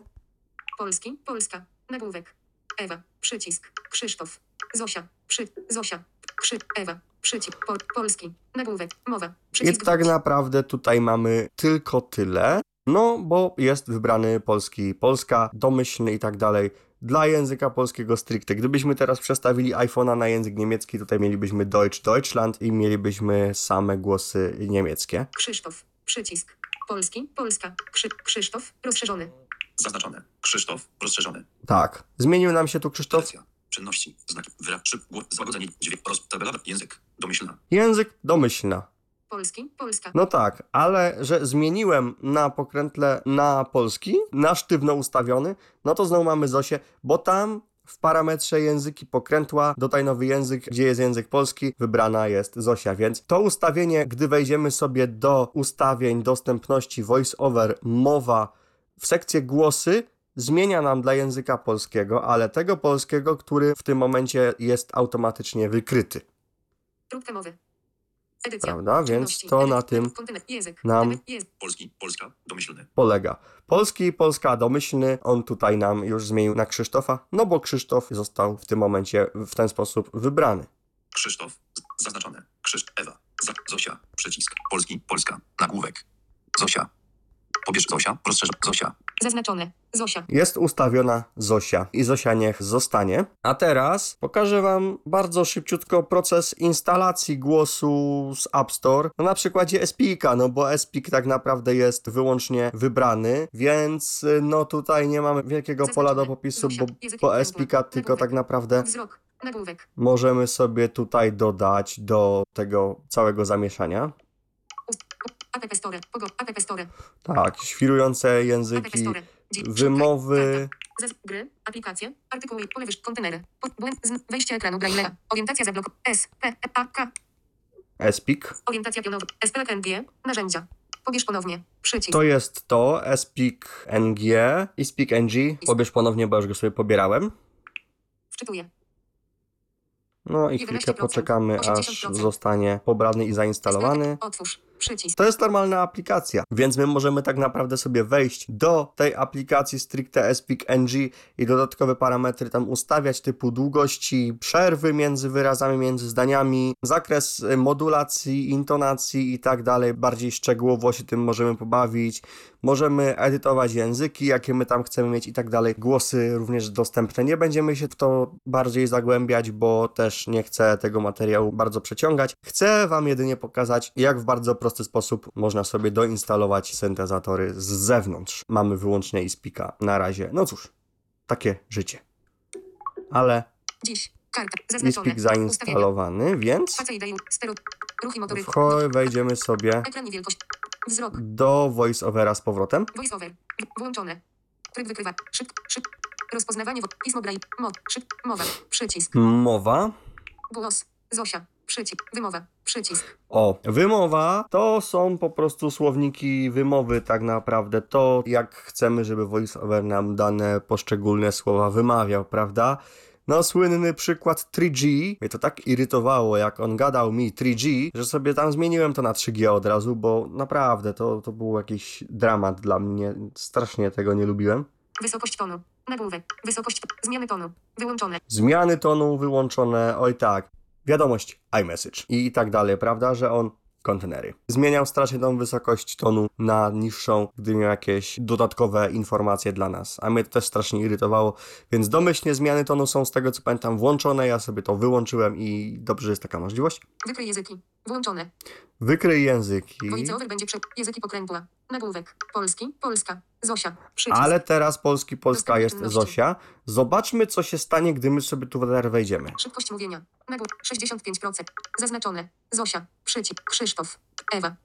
polski, polska, nagłówek, Ewa, przycisk, Krzysztof, Zosia, przy, Zosia, krzy, Ewa, przycisk, po, polski, nagłówek, mowa, i przycisk, tak naprawdę tutaj mamy tylko tyle. No, bo jest wybrany polski, polska, domyślny i tak dalej. Dla języka polskiego stricte. Gdybyśmy teraz przestawili iPhone'a na język niemiecki, tutaj mielibyśmy Deutsch, Deutschland i mielibyśmy same głosy niemieckie. Krzysztof, przycisk, polski, polska, krzy, Krzysztof, rozszerzony, Zaznaczone. Krzysztof. Rozszerzony. Tak. Zmienił nam się tu Krzysztof. Czynności. Znaki. Wyraz. Szyb. Głos. Złagodzenie. Dźwięk. Roz. Tabela. Język. Domyślna. Język domyślna. polski, polska, No tak, ale że zmieniłem na pokrętle na polski, na sztywno ustawiony, no to znowu mamy Zosię, bo tam w parametrze języki pokrętła, dodaj nowy język, gdzie jest język polski, wybrana jest Zosia, więc to ustawienie, gdy wejdziemy sobie do ustawień dostępności voice-over, mowa w sekcję głosy, zmienia nam dla języka polskiego, ale tego polskiego, który w tym momencie jest automatycznie wykryty. próbka mowy, edycja, Prawda? Więc to na tym nam- Polski. Polska. Domyślny. polega. Polski i Polska domyślny, on tutaj nam już zmienił na Krzysztofa, no bo Krzysztof został w tym momencie w ten sposób wybrany. Krzysztof. Zaznaczone. Krzysz. Ewa. Zosia. Przycisk. Polski. Polska. Nagłówek. Zosia. Pobierz Zosia. Rozszerz. Zosia. zaznaczone, Zosia, Jest ustawiona Zosia i Zosia niech zostanie. A teraz pokażę Wam bardzo szybciutko proces instalacji głosu z App Store. No na przykładzie Speaka, no bo Speak tak naprawdę jest wyłącznie wybrany, więc no tutaj nie mamy wielkiego pola do popisu, bo, bo Speaka tylko tak naprawdę wzrok, nagłówek, możemy sobie tutaj dodać do tego całego zamieszania. App Store, pogo, App Store, Tak, świrujące języki, wymowy. Karta. Zez- gry, aplikacje, artykuły, pole wyż, kontenery, błęd, wejście ekranu Braille'a, orientacja zablok, S, P, E, A, K, Speak. orientacja pionowa, SPLNG, narzędzia, pobierz ponownie, przycisk, To jest to, Speak NG i Speak NG. Pobierz ponownie, bo już go sobie pobierałem. wczytuję, No i chwilkę 11%, poczekamy, aż 80%. zostanie pobrany i zainstalowany. otwórz, przycisk, To jest normalna aplikacja, więc my możemy tak naprawdę sobie wejść do tej aplikacji stricte Speak NG i dodatkowe parametry tam ustawiać, typu długości, przerwy między wyrazami, między zdaniami, zakres y, modulacji, intonacji i tak dalej. Bardziej szczegółowo się tym możemy pobawić. Możemy edytować języki, jakie my tam chcemy mieć i tak dalej. Głosy również dostępne. Nie będziemy się w to bardziej zagłębiać, bo też nie chcę tego materiału bardzo przeciągać. Chcę Wam jedynie pokazać, jak w bardzo prosty sposób można sobie doinstalować syntezatory z zewnątrz. Mamy wyłącznie iSpeaka na razie. No cóż, takie życie. Ale dziś, karta, zainstalowany, więc Spacja ideju, stero, ruchy motory, wcho- wejdziemy sobie ekran wzrok, do VoiceOvera z powrotem. voiceover, włączone, tryb wykrywa, szyb, szyb, rozpoznawanie, pismo Braille, mod, szyb, mowa, przycisk, Mowa. głos, Zosia, przycisk, wymowa, przycisk, O, wymowa to są po prostu słowniki wymowy, tak naprawdę. To jak chcemy, żeby VoiceOver nam dane poszczególne słowa wymawiał, prawda? No, słynny przykład 3G. Mnie to tak irytowało, jak on gadał mi 3G, że sobie tam zmieniłem to na 3G od razu, bo naprawdę to, to był jakiś dramat dla mnie. Strasznie tego nie lubiłem. wysokość tonu, nagłówek, wysokość, zmiany tonu, wyłączone, Zmiany tonu wyłączone, oj tak. Wiadomość, iMessage i tak dalej, prawda, że on kontenery. Zmieniał strasznie tą wysokość tonu na niższą, gdy miał jakieś dodatkowe informacje dla nas. A mnie to też strasznie irytowało, więc domyślnie zmiany tonu są z tego co pamiętam włączone, ja sobie to wyłączyłem i dobrze, że jest taka możliwość. wykryj języki, włączone, Wykryj języki. voiceover będzie przed, języki pokrętła, nagłówek, polski, polska, Zosia, przycisk, Ale teraz polski, polska jest. Zosia. Zobaczmy, co się stanie, gdy my sobie tu teraz wejdziemy. szybkość mówienia, nagłówek, 65%, zaznaczone, Zosia, przycisk, Krzysztof, Ewa,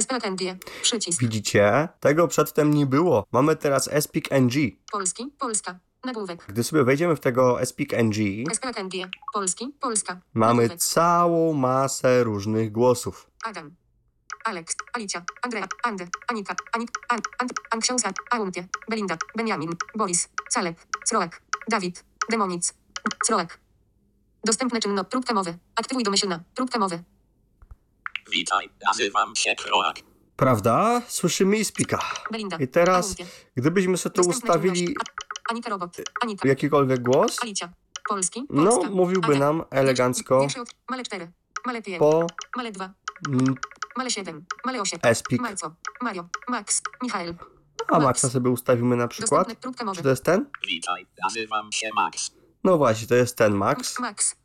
SPLNG, przycisk, Widzicie? Tego przedtem nie było. Mamy teraz Speak NG. polski, polska, Nagłówek. Gdy sobie wejdziemy w tego SpeakNG, SPKNG. Polski. Polska. mamy Nagłówek. całą masę różnych głosów. Adam. Alex, Alicia, Andrea, Andy, Anika, Anik, An, Ant, Anksiąsa, Auntie, Belinda, Benjamin, Boris, Caleb, Sroek, Dawid, Demonic, Sroek. Dostępne czynno, próbka mowy. Aktywuj domyślna, próbka mowy. Witaj, nazywam się Kroak. Prawda? Słyszymy i spika. Belinda. I teraz, Auntie. gdybyśmy sobie tu Dostępne ustawili Anika Robot. Anika. jakikolwiek głos, Alicia. Polski. no Polska. mówiłby Adam. nam elegancko Male 4. Male 5. po Male 2. Male 7. Male 8. Espik. Marco. Mario. Max. Michael. A Max. Maxa sobie ustawimy na przykład. Czy to jest ten? Witaj, nazywam się Max. No właśnie, to jest ten Max. Max.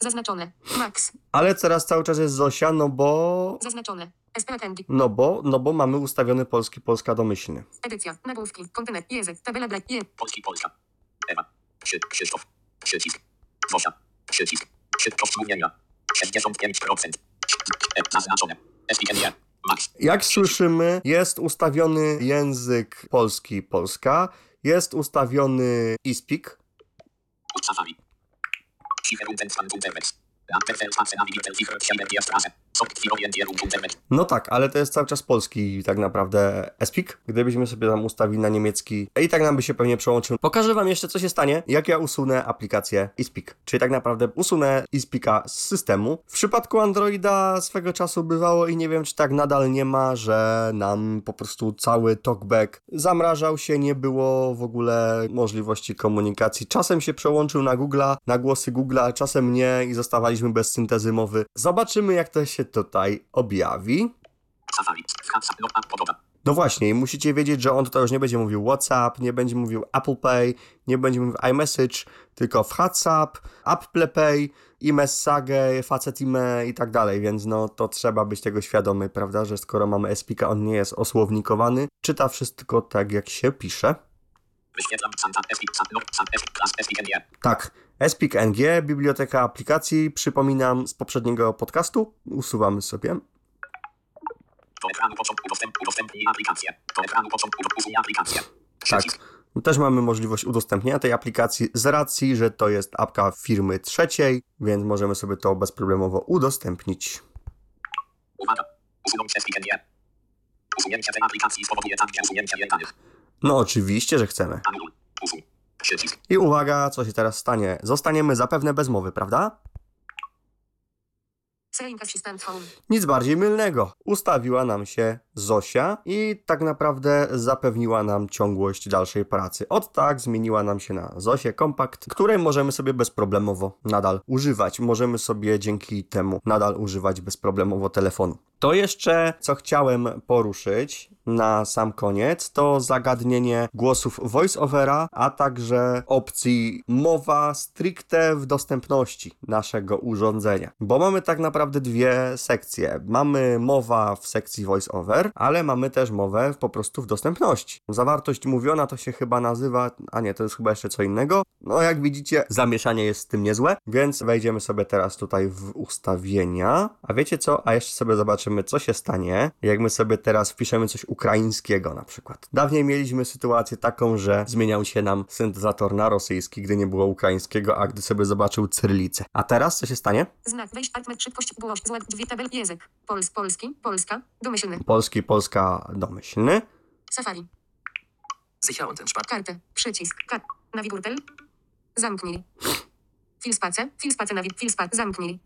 Zaznaczone. Max. Ale teraz cały czas jest Zosia, no bo... Zaznaczone. No bo, no bo mamy ustawiony polski, polska domyślny. Edycja. Nagłówki. Kontynek. Język. Tabela brak. Je. Polski Polska. Ewa. Krzy, Krzysztof. Przycisk. Zosia. Przycisk. Szybkość mówienia. 65%. E, Zaznaczone. Jak słyszymy, jest ustawiony język polski, polska. Jest ustawiony e-speak. No tak, ale to jest cały czas polski tak naprawdę e-speak. Gdybyśmy sobie tam ustawili na niemiecki i tak nam by się pewnie przełączył. Pokażę wam jeszcze co się stanie, jak ja usunę aplikację eSpeak. Czyli tak naprawdę usunę eSpeaka z systemu. W przypadku Androida swego czasu bywało i nie wiem czy tak nadal nie ma, że nam po prostu cały talkback zamrażał się, nie było w ogóle możliwości komunikacji. Czasem się przełączył na Google'a, na głosy Google'a, czasem nie i zostawaliśmy bez syntezy mowy. Zobaczymy jak to się tutaj objawi. No, właśnie, musicie wiedzieć, że on tutaj już nie będzie mówił WhatsApp, nie będzie mówił Apple Pay, nie będzie mówił iMessage, tylko WhatsApp, Apple Pay, iMessage, Facet e i tak dalej, więc no to trzeba być tego świadomy, prawda, że skoro mamy Espika, on nie jest osłownikowany, czyta wszystko tak, jak się pisze. Tak, Espik NG, biblioteka aplikacji, przypominam z poprzedniego podcastu, usuwamy sobie. Do ekranu początku dostęp, udostępnij aplikację. Do ekranu początku usuń aplikację. Tak. Przycisk. Też mamy możliwość udostępnienia tej aplikacji z racji, że to jest apka firmy trzeciej, więc możemy sobie to bezproblemowo udostępnić. Uwaga. Usunąć SPNG. Usunięcie tej aplikacji spowoduje także usunięcie jej danych. No oczywiście, że chcemy. Anuluj. Usuń. Przycisk. I uwaga, co się teraz stanie. Zostaniemy zapewne bez mowy, prawda? Nic bardziej mylnego. Ustawiła nam się Zosia i tak naprawdę zapewniła nam ciągłość dalszej pracy. Od tak zmieniła nam się na Zosię Kompakt, której możemy sobie bezproblemowo nadal używać. Możemy sobie dzięki temu nadal używać bezproblemowo telefonu. To jeszcze, co chciałem poruszyć na sam koniec, to zagadnienie głosów voice-overa, a także opcji mowa stricte w dostępności naszego urządzenia. Bo mamy tak naprawdę dwie sekcje. Mamy mowa w sekcji voice-over, ale mamy też mowę po prostu w dostępności. Zawartość mówiona to się chyba nazywa, a nie, to jest chyba jeszcze co innego. No jak widzicie, zamieszanie jest z tym niezłe, więc wejdziemy sobie teraz tutaj w ustawienia. A wiecie co? A jeszcze sobie zobaczymy, co się stanie, jak my sobie teraz wpiszemy coś ukraińskiego na przykład. Dawniej mieliśmy sytuację taką, że zmieniał się nam syntezator na rosyjski, gdy nie było ukraińskiego, a gdy sobie zobaczył cyrylicę. A teraz co się stanie? Znak. Wejść. Altmet. Szybkość. Głoś. Zład. Dwie tabel. Język. Pols. Polski. Polska. Domyślny. Polski, Polska, domyślny. Safari. Sicher und entspannt. Kartę. Przycisk. Kart. Navigator. Zamknij. Filspace. Filspace. Navi. Filspace. Zamknij.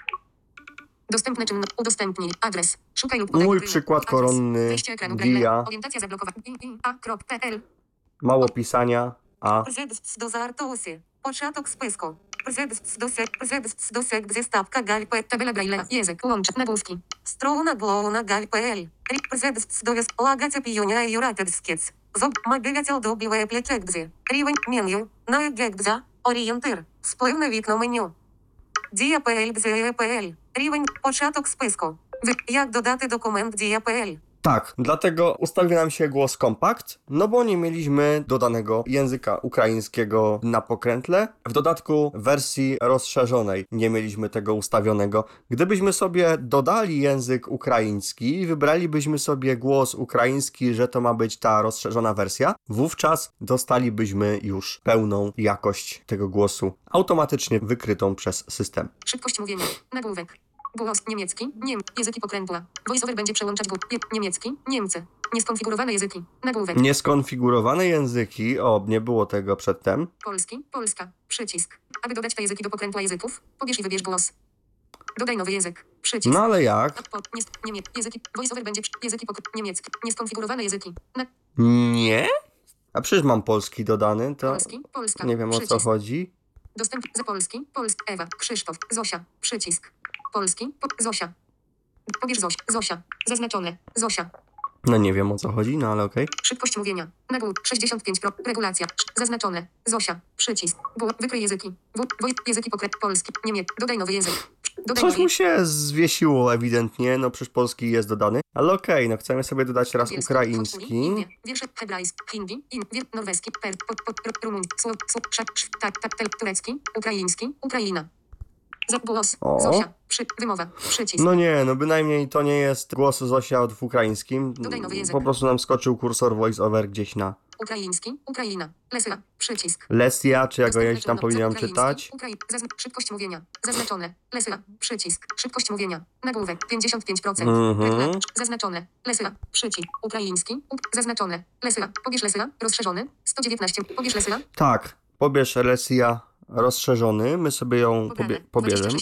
Dostępne czynno. Udostępnij. Adres. Szukaj lub podaj Mój tyle. przykład Adres. koronny Wejście ekranu. Dia. Braille. Orientacja zablokowana. A.pl. Mało pisania, a Зедс до Зартуси. Початок списку. Зедс до сек. Зедс до сек. Зістапка Гальпе. Табеля Брайля. Єзик. Лонч. Нагрузки. Струна Глоуна Гальпель. Зедс до Вес. Лагатя Піюня Юрательскіц. Зоб. Мобілятел добіває плечекбзі. Рівень меню. На гекбза. Орієнтир. Сплив на вікно меню. Дія ПЛ Рівень. Початок списку. Як додати документ Дія PL. Tak, dlatego ustawił nam się głos kompakt, no bo nie mieliśmy dodanego języka ukraińskiego na pokrętle. W dodatku wersji rozszerzonej nie mieliśmy tego ustawionego. Gdybyśmy sobie dodali język ukraiński i wybralibyśmy sobie głos ukraiński, że to ma być ta rozszerzona wersja, wówczas dostalibyśmy już pełną jakość tego głosu, automatycznie wykrytą przez system. Szybkość mówienia. Nagłówek. Głos niemiecki, niem, języki pokrętła. VoiceOver będzie przełączać głos nie, niemiecki, Niemcy. Nieskonfigurowane języki. Nagłówek. Nieskonfigurowane języki, o, nie było tego przedtem. Polski, Polska. Przycisk. Aby dodać te języki do pokrętła języków, pobierz i wybierz głos. Dodaj nowy język. Przycisk. No ale jak? Pod, nie, niemie, języki. VoiceOver będzie języki pokr- niemiecki. Nieskonfigurowane języki. Na, Nie? A przecież mam polski dodany, to Polski, Polska. nie wiem o co Przycisk. chodzi. Dostęp za Polski, Polsk, Ewa, Krzysztof, Zosia, przycisk. Polski, po, Zosia. Pobierz Zosia, Zosia, zaznaczone, Zosia. No nie wiem o co chodzi, no ale okej. Szybkość mówienia. Nagłówek 65 pro, regulacja, zaznaczone, Zosia, przycisk. W, wykryj języki. Języki pokret, polski, niemiecki, dodaj nowy język. Dodaj Coś nowy mu się zwiesiło ewidentnie, no przecież polski jest dodany. Ale okej, no chcemy sobie dodać raz ukraiński. Indie, Wiersze hebrajski, hindi, in, wier, norweski, per, pod, pod, ru- rumuński, słow, słow, szak, tak, tak, turecki, ukraiński, Ukraina. Za głos, O. Zosia, przy, wymowa, przycisk. No nie, no bynajmniej to nie jest głos Zosia w ukraińskim. Dodaj nowy język. Po prostu nam skoczył kursor voice over gdzieś na Ukraiński, Ukraina, Lesja, przycisk. Lesja, czy jak go gdzieś tam powinienem czytać. Ukrai- zazn- szybkość mówienia. Zaznaczone. Lesja. Przycisk. Szybkość mówienia. Nagłówek. 55%. Mhm. Reklam. Zaznaczone. Lesja. Przycisk. Ukraiński. Uk- zaznaczone. Lesja. Pobierz Lesja. Rozszerzony. 119. Pobierz Lesja. Tak, pobierz Lesja rozszerzony, my sobie ją pobie pobierzemy.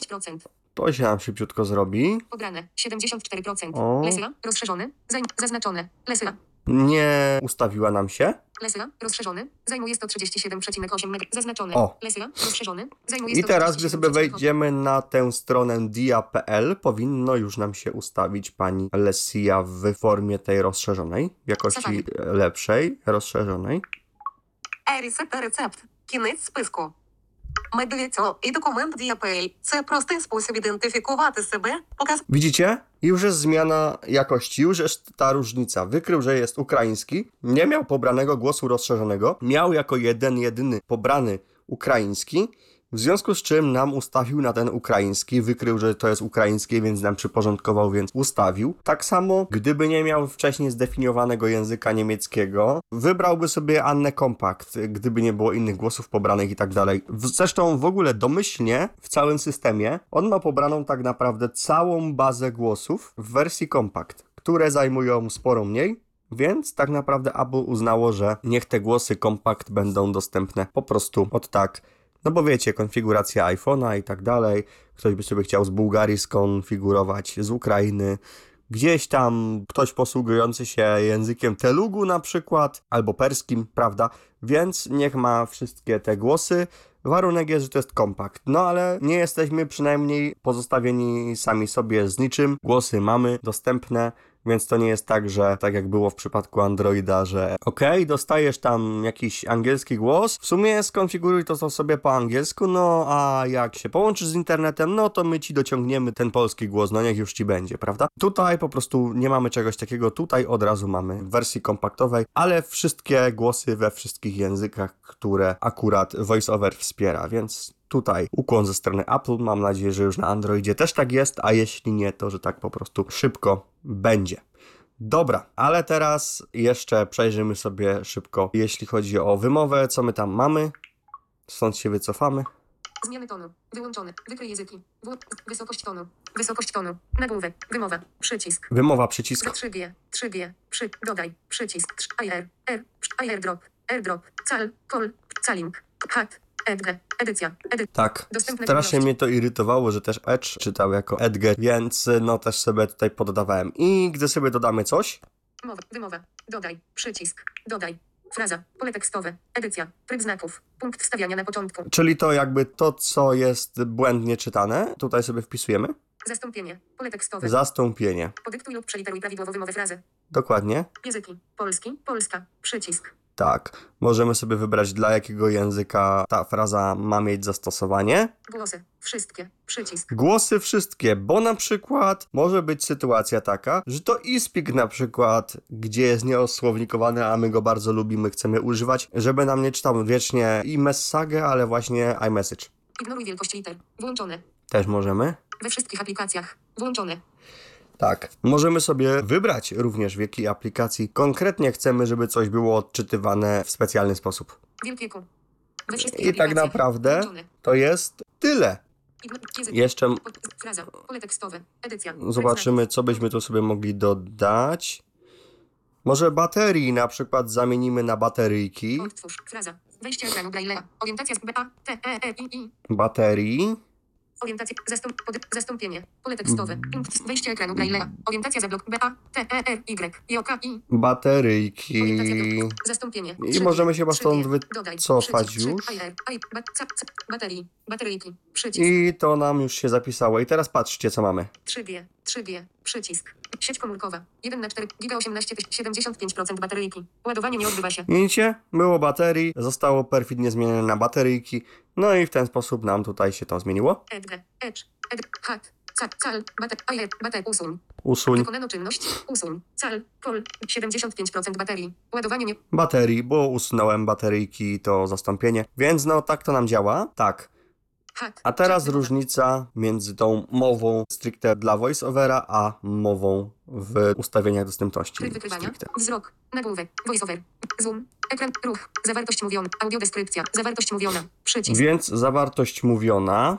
To się nam szybciutko zrobi. Pobrane 74%. O. Lesyla, rozszerzony, zaznaczone. Lesyla. Nie ustawiła nam się. Lesyla, rozszerzony, zajmuje 137,8 MB. Zaznaczone. O. Lesyla, rozszerzony, zajmuje I teraz, gdy sobie wejdziemy na tę stronę dia.pl, powinno już nam się ustawić pani Lesia w formie tej rozszerzonej, jakości Safari. lepszej, rozszerzonej. Reset recept. Koniec spisku. списку. Медліцо і документ DAPL – це простий спосіб ідентифікувати себе, показ Widzicie? Już jest zmiana jakości, już jest ta różnica. Wykrył, że jest ukraiński, nie miał pobranego głosu rozszerzonego, miał jako jeden, jedyny pobrany ukraiński, w związku z czym nam ustawił na ten ukraiński, wykrył, że to jest ukraińskie, więc nam przyporządkował, więc ustawił. Tak samo, gdyby nie miał wcześniej zdefiniowanego języka niemieckiego, wybrałby sobie Annę Kompakt, gdyby nie było innych głosów pobranych i tak dalej. Zresztą w ogóle domyślnie w całym systemie on ma pobraną tak naprawdę całą bazę głosów w wersji kompakt, które zajmują sporo mniej, więc tak naprawdę Apple uznało, że niech te głosy kompakt będą dostępne po prostu od tak. No bo wiecie, konfiguracja iPhone'a i tak dalej. Ktoś by sobie chciał z Bułgarii skonfigurować, z Ukrainy. Gdzieś tam ktoś posługujący się językiem Telugu na przykład, albo perskim, prawda? Więc niech ma wszystkie te głosy. Warunek jest, że to jest kompakt. No ale nie jesteśmy przynajmniej pozostawieni sami sobie z niczym. Głosy mamy dostępne, więc to nie jest tak, że tak jak było w przypadku Androida, że okej, dostajesz tam jakiś angielski głos, w sumie skonfiguruj to to sobie po angielsku, no a jak się połączysz z internetem, no to my ci dociągniemy ten polski głos, no niech już ci będzie, prawda? Tutaj po prostu nie mamy czegoś takiego, tutaj od razu mamy w wersji kompaktowej, ale wszystkie głosy we wszystkich językach, które akurat VoiceOver wspiera, więc tutaj ukłon ze strony Apple. Mam nadzieję, że już na Androidzie też tak jest, a jeśli nie, to że tak po prostu szybko będzie. Dobra, ale teraz jeszcze przejrzymy sobie szybko, jeśli chodzi o wymowę, co my tam mamy. Stąd się wycofamy. Zmiany tonu. Wyłączone. Wykryj języki. W, wysokość tonu. Wysokość tonu. Nagłówek. Wymowa. Przycisk. Wymowa przycisk. Za 3G. 3G. Przy. Dodaj. Przycisk. IR. R. AirDrop. AirDrop. Cal. Call. Calling. Hat. Edge. Edycja. Edy. Tak, Dostępne strasznie mnie to irytowało, że też Edge czytał jako Edge, więc no też sobie tutaj poddawałem. I gdy sobie dodamy coś, Mowa. Wymowa. Dodaj. Przycisk. Dodaj. Fraza. Pole tekstowe. Edycja. Tryb znaków. Punkt wstawiania na początku. czyli to jakby to, co jest błędnie czytane, tutaj sobie wpisujemy. Zastąpienie. Pole tekstowe. Zastąpienie. Podyktuj lub przeliteruj prawidłowo wymowę frazy. Dokładnie. Języki. Polski. Polska. Przycisk. Tak, możemy sobie wybrać dla jakiego języka ta fraza ma mieć zastosowanie. Głosy. Wszystkie. Przycisk. Głosy wszystkie, bo na przykład może być sytuacja taka, że to iSpeak na przykład, gdzie jest nieosłownikowany, a my go bardzo lubimy, chcemy używać, żeby nam nie czytał wiecznie i message, ale właśnie iMessage. Ignoruj wielkość liter. Włączone. Też możemy. We wszystkich aplikacjach. Włączone. Tak. Możemy sobie wybrać również w jakiej aplikacji konkretnie chcemy, żeby coś było odczytywane w specjalny sposób. I tak naprawdę to jest tyle. Jeszcze zobaczymy, co byśmy tu sobie mogli dodać. Może baterii na przykład zamienimy na bateryjki. E, E. Baterii. Orientacja. Zastąp, pod, zastąpienie. Pole tekstowe. Punkt. Wejście ekranu Braille'a. Orientacja za blok B, A, T, E, R, Y. J, K, I. Bateryjki. Zastąpienie. I 3G, możemy się chyba 3G. stąd wycofać już. Baterii. Bateryjki. I to nam już się zapisało. I teraz patrzcie, co mamy. 3G. 3G. Przycisk. Sieć komórkowa. 1 na 4 giga 18 tyś- 75% bateryjki. Ładowanie nie odbywa się. Widzicie? Było baterii, zostało perfidnie zmienione na bateryjki. No i w ten sposób nam tutaj się to zmieniło. Edge. Edge. Ed. Hat. Cal. Cal. Bater. IR. Bater. Usuń. Usuń Wykonano czynność. Usuń. Cal. Pol. 75% baterii. Ładowanie nie. baterii, bo usunąłem bateryjki to zastąpienie. Więc no tak to nam działa. Tak. Hat. A teraz różnica między tą mową stricte dla voiceovera, a mową w ustawieniach dostępności. Tryb wykrywania. Wzrok. Nagłówek. Voiceover. Zoom. Ekran. Ruch. Zawartość mówiona. Audiodeskrypcja. Zawartość mówiona. Przycisk. Więc zawartość mówiona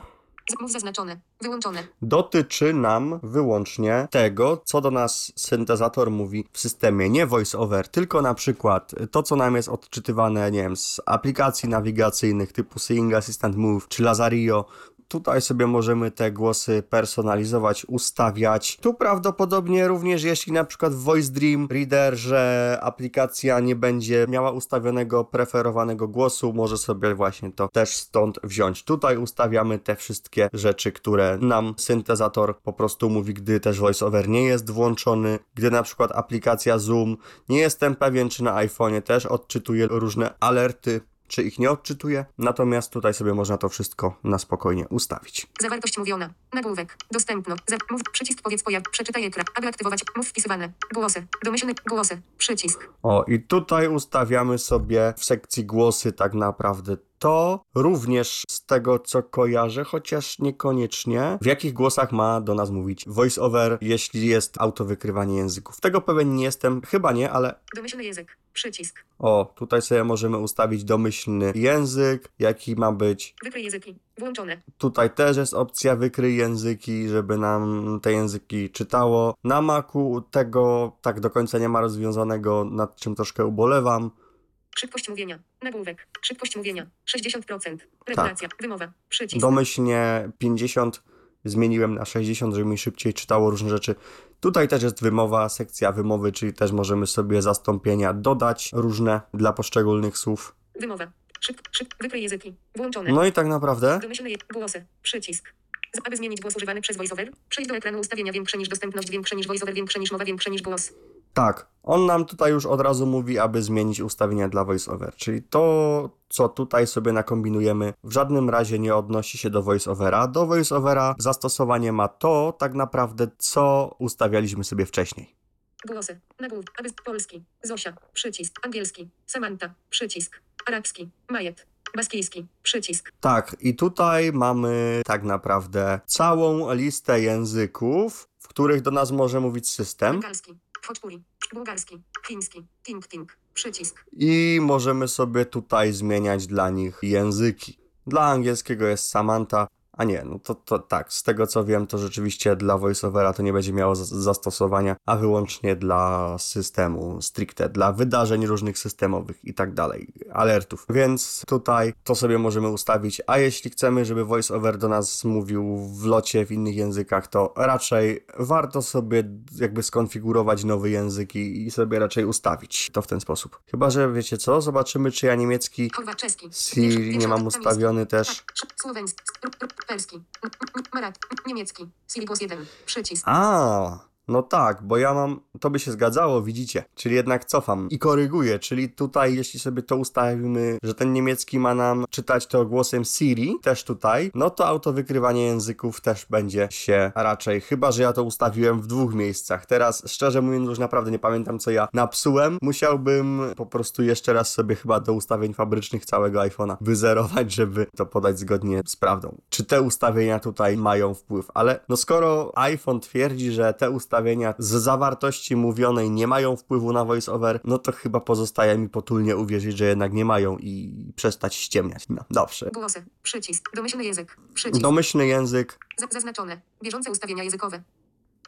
zaznaczone. Wyłączone. dotyczy nam wyłącznie tego, co do nas syntezator mówi w systemie, nie voiceover, tylko na przykład to, co nam jest odczytywane, nie wiem, z aplikacji nawigacyjnych typu Sing Assistant Move czy Lazario. Tutaj sobie możemy te głosy personalizować, ustawiać. Tu prawdopodobnie również, jeśli na przykład w Voice Dream Reader, że aplikacja nie będzie miała ustawionego, preferowanego głosu, może sobie właśnie to też stąd wziąć. Tutaj ustawiamy te wszystkie rzeczy, które nam syntezator po prostu mówi, gdy też VoiceOver nie jest włączony, gdy na przykład aplikacja Zoom, nie jestem pewien, czy na iPhone'ie też odczytuje różne alerty, czy ich nie odczytuje, natomiast tutaj sobie można to wszystko na spokojnie ustawić. Zawartość mówiona. Nagłówek. Dostępno. Za, mów. Przycisk powiedz pojaw. Przeczytaj ekran. Aby aktywować. Mów wpisywane. Głosy. Domyślny. Głosy. Przycisk. O, i tutaj ustawiamy sobie w sekcji głosy tak naprawdę to również z tego, co kojarzę, chociaż niekoniecznie, w jakich głosach ma do nas mówić voiceover, jeśli jest autowykrywanie języków. Tego pewien nie jestem, chyba nie, ale Domyślny język. Przycisk. o, tutaj sobie możemy ustawić domyślny język, jaki ma być. Wykryj języki. Włączone. Tutaj też jest opcja wykryj języki, żeby nam te języki czytało. Na Macu tego tak do końca nie ma rozwiązanego, nad czym troszkę ubolewam. Szybkość mówienia. Nagłówek. Szybkość mówienia. 60%. Regulacja. Wymowa. Przycisk. Domyślnie 50 zmieniłem na 60, żeby mi szybciej czytało różne rzeczy. Tutaj też jest wymowa, sekcja wymowy, czyli też możemy sobie zastąpienia dodać różne dla poszczególnych słów. Wymowa. Szyb, szyb. Wykryj języki. Włączone. No i tak naprawdę Domyślny je- głosy. Przycisk. Aby zmienić głos używany przez VoiceOver, przejdź do ekranu ustawienia większe niż dostępność, większe niż VoiceOver, większe niż mowa, większe niż głos. Tak, on nam tutaj już od razu mówi, aby zmienić ustawienia dla VoiceOver, czyli to, co tutaj sobie nakombinujemy, w żadnym razie nie odnosi się do VoiceOvera. Do VoiceOvera zastosowanie ma to tak naprawdę, co ustawialiśmy sobie wcześniej. Głosy. Nagłówek. Polski. Zosia. Przycisk. Angielski. Samantha. Przycisk. Arabski. Majet. Baskijski. Przycisk. Tak, i tutaj mamy tak naprawdę całą listę języków, w których do nas może mówić system. Bengalski. Foczpuri. Bułgarski. Chiński. Ting ting. Przycisk. I możemy sobie tutaj zmieniać dla nich języki. Dla angielskiego jest Samantha, a nie, no to, to tak, z tego co wiem, to rzeczywiście dla voiceovera to nie będzie miało zastosowania, a wyłącznie dla systemu, stricte dla wydarzeń różnych systemowych i tak dalej, alertów. Więc tutaj to sobie możemy ustawić, a jeśli chcemy, żeby voiceover do nas mówił w locie w innych językach, to raczej warto sobie jakby skonfigurować nowy język i, sobie raczej ustawić to w ten sposób. Chyba, że wiecie co, zobaczymy czy ja niemiecki. Siri nie mam ustawiony też. M- Marat. Niemiecki. Siri głos 1. Przycisk. A, No tak, bo ja mam, to by się zgadzało, widzicie, czyli jednak cofam i koryguję, czyli tutaj jeśli sobie to ustawimy, że ten niemiecki ma nam czytać to głosem Siri, też tutaj, no to autowykrywanie języków też będzie się raczej, chyba że ja to ustawiłem w dwóch miejscach. Teraz szczerze mówiąc już naprawdę nie pamiętam co ja napsułem, musiałbym po prostu jeszcze raz sobie chyba do ustawień fabrycznych całego iPhone'a wyzerować, żeby to podać zgodnie z prawdą. Czy te ustawienia tutaj mają wpływ, ale no skoro iPhone twierdzi, że te ustawienia z zawartości mówionej nie mają wpływu na voiceover, no to chyba pozostaje mi potulnie uwierzyć, że jednak nie mają i przestać ściemniać. No, dobrze. Głosy. Przycisk. Domyślny język. Przycisk. Domyślny język zaznaczone. Bieżące ustawienia językowe.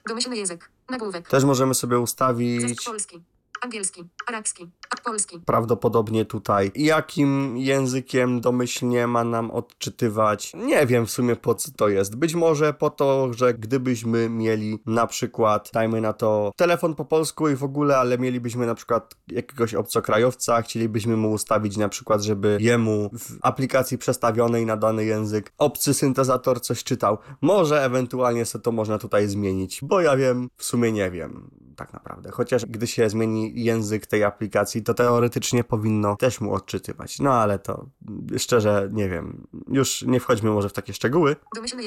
Domyślny język. Nagłówek. też możemy sobie ustawić polski. Angielski. Arabski. Polski. prawdopodobnie tutaj. Jakim językiem domyślnie ma nam odczytywać? Nie wiem w sumie po co to jest. Być może po to, że gdybyśmy mieli na przykład, dajmy na to, telefon po polsku i w ogóle, ale mielibyśmy na przykład jakiegoś obcokrajowca, chcielibyśmy mu ustawić na przykład, żeby jemu w aplikacji przestawionej na dany język obcy syntezator coś czytał. Może ewentualnie sobie to można tutaj zmienić, bo ja wiem, w sumie nie wiem tak naprawdę. Chociaż gdy się zmieni język tej aplikacji, to teoretycznie powinno też mu odczytywać. No ale to szczerze nie wiem. Już nie wchodźmy może w takie szczegóły.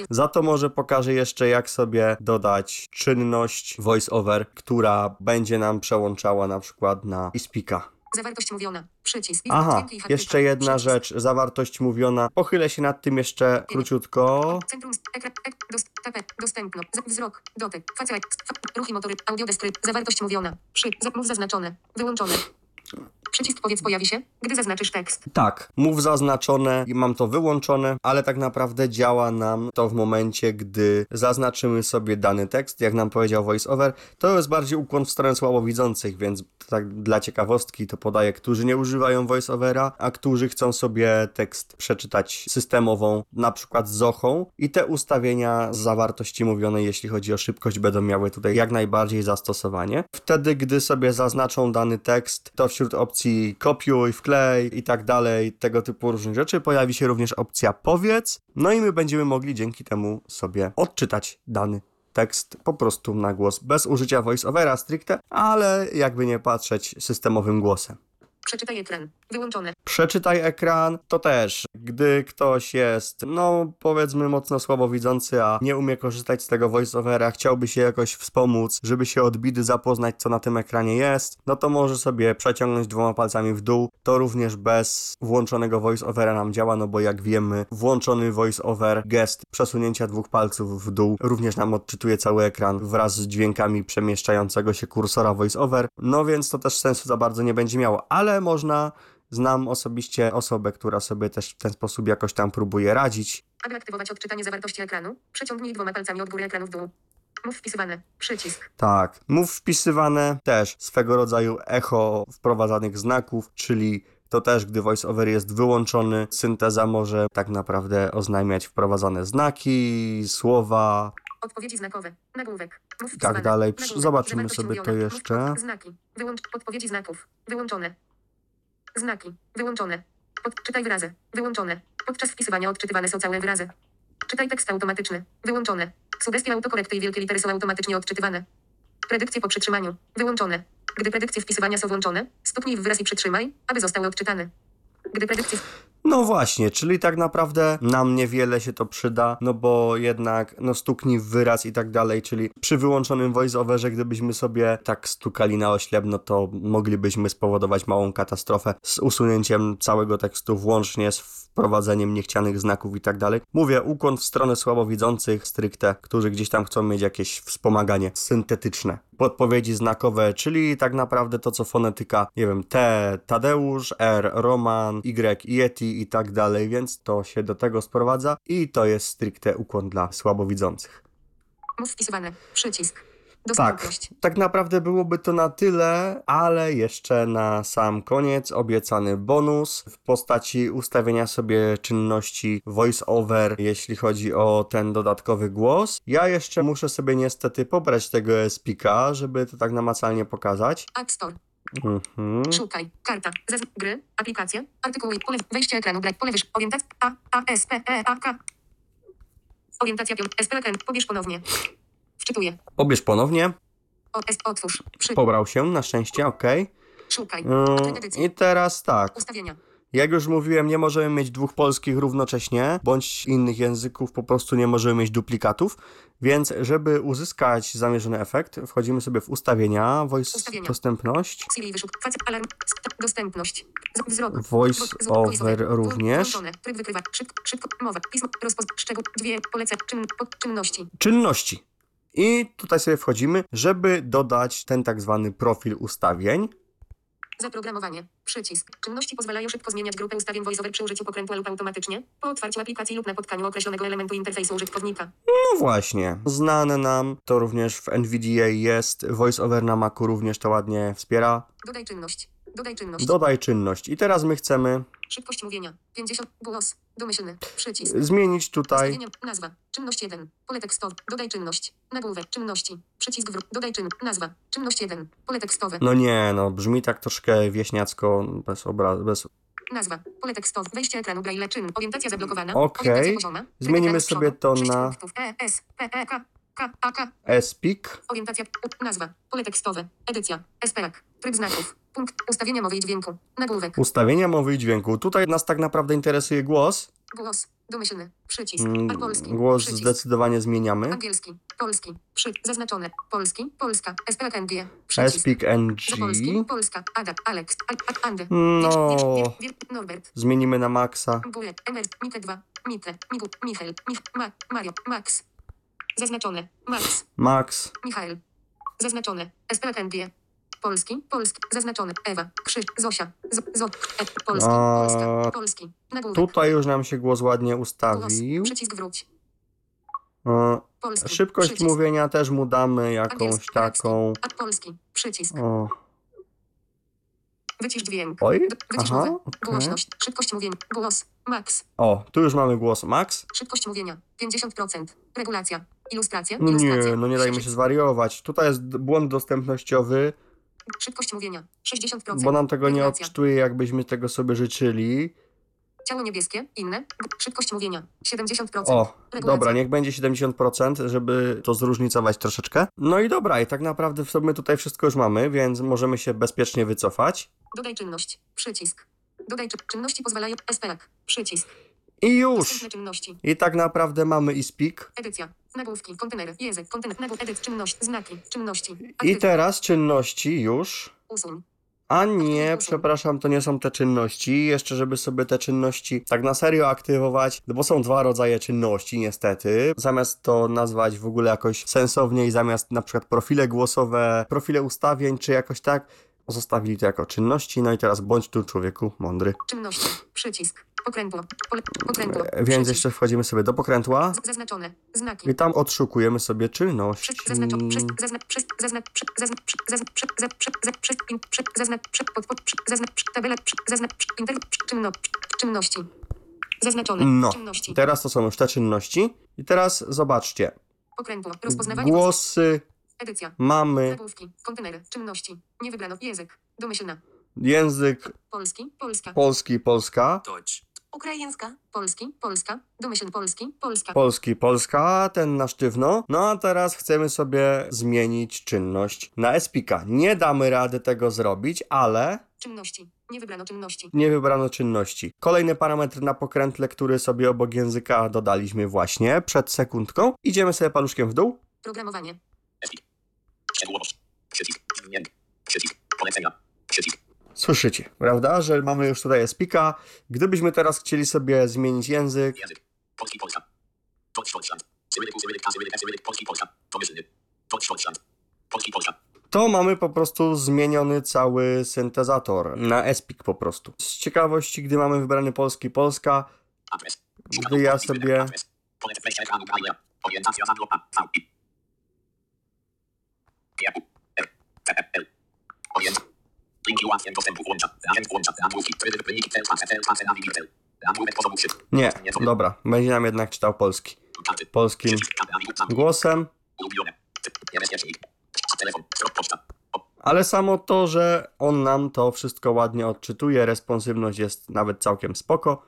Za to może pokażę jeszcze, jak sobie dodać czynność voiceover, która będzie nam przełączała na przykład na iSpeaka. Zawartość mówiona. Przycisk. Aha, jeszcze jedna rzecz, zawartość mówiona. Pochylę się nad tym jeszcze króciutko. Centrum. Ekran. Tapet. Dostępno. Wzrok. Dotyk. Facet. Fa, ruchy motory. Audiodeskrypt. Zawartość mówiona. Przy. Mów zaznaczone. Wyłączone. Przycisk powiedz pojawi się, gdy zaznaczysz tekst. Tak, mów zaznaczone i mam to wyłączone, ale tak naprawdę działa nam to w momencie, gdy zaznaczymy sobie dany tekst, jak nam powiedział VoiceOver. To jest bardziej ukłon w stronę słabowidzących, więc tak dla ciekawostki to podaję, którzy nie używają VoiceOvera, a którzy chcą sobie tekst przeczytać systemową, na przykład z Zochą i te ustawienia zawartości mówionej, jeśli chodzi o szybkość, będą miały tutaj jak najbardziej zastosowanie. Wtedy, gdy sobie zaznaczą dany tekst, to wśród opcji kopiuj, wklej i tak dalej, tego typu różnych rzeczy, pojawi się również opcja powiedz, no i my będziemy mogli dzięki temu sobie odczytać dany tekst po prostu na głos, bez użycia voiceovera stricte, ale jakby nie patrzeć systemowym głosem. Przeczytaj ekran. Wyłączone. Przeczytaj ekran, to też, gdy ktoś jest, no powiedzmy mocno słabowidzący, a nie umie korzystać z tego voiceovera, chciałby się jakoś wspomóc, żeby się od bidy zapoznać, co na tym ekranie jest, no to może sobie przeciągnąć dwoma palcami w dół. To również bez włączonego voiceovera nam działa, no bo jak wiemy, włączony voiceover, gest przesunięcia dwóch palców w dół również nam odczytuje cały ekran wraz z dźwiękami przemieszczającego się kursora voiceover, no więc to też sensu za bardzo nie będzie miało, ale można Znam osobiście osobę, która sobie też w ten sposób jakoś tam próbuje radzić. Aby aktywować odczytanie zawartości ekranu, przeciągnij dwoma palcami od góry ekranu w dół. Mów wpisywane. Przycisk. Tak, mów wpisywane też swego rodzaju echo wprowadzanych znaków, czyli to też, gdy voiceover jest wyłączony, synteza może tak naprawdę oznajmiać wprowadzane znaki, słowa. Odpowiedzi znakowe. Nagłówek. Mów Tak wpisywane. dalej. Nagłówek. Zobaczymy Zawartość sobie to Mów jeszcze. Znaki. Wyłącz podpowiedzi znaków. Wyłączone. Znaki. Wyłączone. Podczytaj wyrazy. Wyłączone. Podczas wpisywania odczytywane są całe wyrazy. Czytaj tekst automatyczny. Wyłączone. Sugestie autokorekty i wielkie litery są automatycznie odczytywane. Predykcje po przytrzymaniu. Wyłączone. Gdy predykcje wpisywania są włączone, stuknij w wyraz i przytrzymaj, aby zostały odczytane. Gdy predykcje No właśnie, czyli tak naprawdę nam niewiele się to przyda, no bo jednak no stuknij w wyraz i tak dalej, czyli przy wyłączonym voiceoverze, gdybyśmy sobie tak stukali na oślep, no to moglibyśmy spowodować małą katastrofę z usunięciem całego tekstu, włącznie z wprowadzeniem niechcianych znaków i tak dalej. Mówię, ukłon w stronę słabowidzących stricte, którzy gdzieś tam chcą mieć jakieś wspomaganie syntetyczne. Podpowiedzi znakowe, czyli tak naprawdę to, co fonetyka, nie wiem, T, Tadeusz, R, Roman, Y, Yeti i tak dalej, więc to się do tego sprowadza i to jest stricte ukłon dla słabowidzących. mów wpisywane. Przycisk. Tak, tak naprawdę byłoby to na tyle, ale jeszcze na sam koniec obiecany bonus w postaci ustawienia sobie czynności voice-over, jeśli chodzi o ten dodatkowy głos. Ja jeszcze muszę sobie niestety pobrać tego SPK, żeby to tak namacalnie pokazać. App Store. Mhm. Szukaj. Karta. Zaz... Gry. Aplikacje. Artykuły. Pole... Wejście ekranu. Grać. Pole wyż. Orientacja. A. A. S. P. E. A. K. Orientacja piąt. S. P. Ekran. Pobierz ponownie. Wczytuję. Pobierz ponownie. O, S, otwórz. Przy. Pobrał się, na szczęście, ok. Szukaj. Yy. I teraz tak. Ustawienia. Jak już mówiłem, nie możemy mieć dwóch polskich równocześnie, bądź innych języków, po prostu nie możemy mieć duplikatów. Więc, żeby uzyskać zamierzony efekt, wchodzimy sobie w ustawienia, voice Ustawienia. dostępność, Siri wyszuk. Facet. Alarm. St- dostępność. Wzrok. voice over również. Włączone. Tryb wykrywa. Szybko. Szybko. Mowa. Pismo. Rozpoz... Szczegół. Dwie. Polecę. Czyn... Czynności. czynności. I tutaj sobie wchodzimy, żeby dodać ten tak zwany profil ustawień. Zaprogramowanie. Przycisk. Czynności pozwalają szybko zmieniać grupę ustawień VoiceOver przy użyciu pokrętła lub automatycznie, po otwarciu aplikacji lub napotkaniu określonego elementu interfejsu użytkownika. No właśnie, znane nam, to również w NVDA jest, VoiceOver na Macu również to ładnie wspiera. Dodaj czynność. Dodaj czynność. Dodaj czynność. I teraz my chcemy Szybkość mówienia. 50. Głos. Domyślny. Przycisk. zmienić tutaj Ustawienia. Nazwa. Czynność 1. Pole tekstowe. Dodaj czynność. Nagłówek. Czynności. Przycisk. Dodaj czyn. Nazwa. Czynność 1. Pole tekstowe. No nie, no brzmi tak troszkę wieśniacko, bez obrazu, bez... Nazwa. Pole tekstowe. Wejście ekranu braille czyn. Orientacja zablokowana. Okej. Orientacja pozioma. Tryb Zmienimy sobie to na-. E, S, P, E, K, K, A, K. Espik. Orientacja. Nazwa. Pole tekstowe. Edycja. SPAK. Tryb znaków. Punkt. Ustawienia mowy i dźwięku. Nagłówek. Ustawienia mowy i dźwięku. Tutaj nas tak naprawdę interesuje głos. Głos. Domyślny. Przycisk. Mm, polski. Głos Przycisk. zdecydowanie zmieniamy. Angielski. Polski. Przy. Zaznaczone. Polski. Polska. SPAK NG. Przycisk. Espik NG. Polski. Polska. Ada. Alex. Al, Al, Ande. No. Norbert. Zmienimy na maksa. Bulet. Emer. Mike 2. Mitre. Migu. Michel. Mich. Ma. Mario. Max. Zaznaczone. Max. Max. Michael. Zaznaczone. NG. Polski. Polski. Zaznaczone. Ewa. Krzyż. Zosia. Z, zo, e, Polski. A, Polska. Polski. Nagłówek. Tutaj już nam się głos ładnie Głos. ustawił. Przycisk wróć. E, Polski. Szybkość Przycisk. mówienia też mu damy jakąś Angielski. taką. Polski. Przycisk. O. Wycisz dźwięk. Oj, Wycisz aha, mowę. okej. Głośność. Szybkość mówienia. Głos. Max. o, tu już mamy głos max. Szybkość mówienia. 50%. Regulacja. Ilustracja. No Ilustracja. nie, no nie dajmy się zwariować. Tutaj jest błąd dostępnościowy, Szybkość mówienia. 60%. bo nam tego nie Regulacja. odczytuje, jakbyśmy tego sobie życzyli. Ciało niebieskie. Inne. Szybkość mówienia. 70%. O, Regulacja. dobra, niech będzie 70%, żeby to zróżnicować troszeczkę. No i dobra, i tak naprawdę w sobie tutaj wszystko już mamy, więc możemy się bezpiecznie wycofać. Dodaj czynność. Przycisk. Dodaj czy- czynności pozwalają. SPAK. Przycisk. I już! I tak naprawdę mamy i speak. Edycja. Nagłówki. Kontenery. Język. Kontener. Nagłów. Edyt. Czynność. Znaki. Czynności. I teraz czynności już. Usuń. A nie, przepraszam, to nie są te czynności. Jeszcze, żeby sobie te czynności tak na serio aktywować, no bo są dwa rodzaje czynności, niestety. Zamiast to nazwać w ogóle jakoś sensowniej, zamiast na przykład profile głosowe, profile ustawień, czy jakoś tak, zostawili to jako czynności. No i teraz bądź tu człowieku mądry. Czynności. Przycisk. Pokrętło. Pole, pokrętło. E, Więc Przycisk. jeszcze wchodzimy sobie do pokrętła Zaznaczone. Znaki. i tam odszukujemy sobie czynności. Zaznaczone, czynności. Zaznaczone. No, Czynności. teraz to są już te czynności. I teraz zobaczcie. Pokrętło. Rozpoznawanie. Głosy Edycja. Mamy. Nagłówki. Kontener. Czynności. Nie wybrano. Język. Domyślna. Język. Polski. Polska. Polski. Polska. Deutsch. Ukraińska, polski, polska, domyślny polski, polska. Polski, polska, ten na sztywno. No a teraz chcemy sobie zmienić czynność na SPK. Nie damy rady tego zrobić, ale... Czynności. Nie wybrano czynności. Nie wybrano czynności. Kolejny parametr na pokrętle, który sobie obok języka dodaliśmy właśnie przed sekundką. Idziemy sobie paluszkiem w dół. Programowanie. Słyszycie, prawda, że mamy już tutaj Espika. Gdybyśmy teraz chcieli sobie zmienić język, Język. Polski Polska. Deutsch Deutschland. Cyrylik Cyrylik Cyrylik Cyrylik Polski Polska. Domyślny. Deutsch Deutschland. Polski Polska. to mamy po prostu zmieniony cały syntezator na Espik po prostu. Z ciekawości, gdy mamy wybrany polski, Polska, gdy ja sobie. Orientacja zabloka. V. I. G. U. R. T. E. L. Orient. Linki ułatwień dostępu włącza. Agent włącza. Nagłówki. Tryby. Wyniki. Cel. Cel. Cel. Cel. Nawigator. Nagłówek poziomu 3. Nie, dobra, będzie nam jednak czytał polski. Polskim głosem, ale samo to, że on nam to wszystko ładnie odczytuje, responsywność jest nawet całkiem spoko.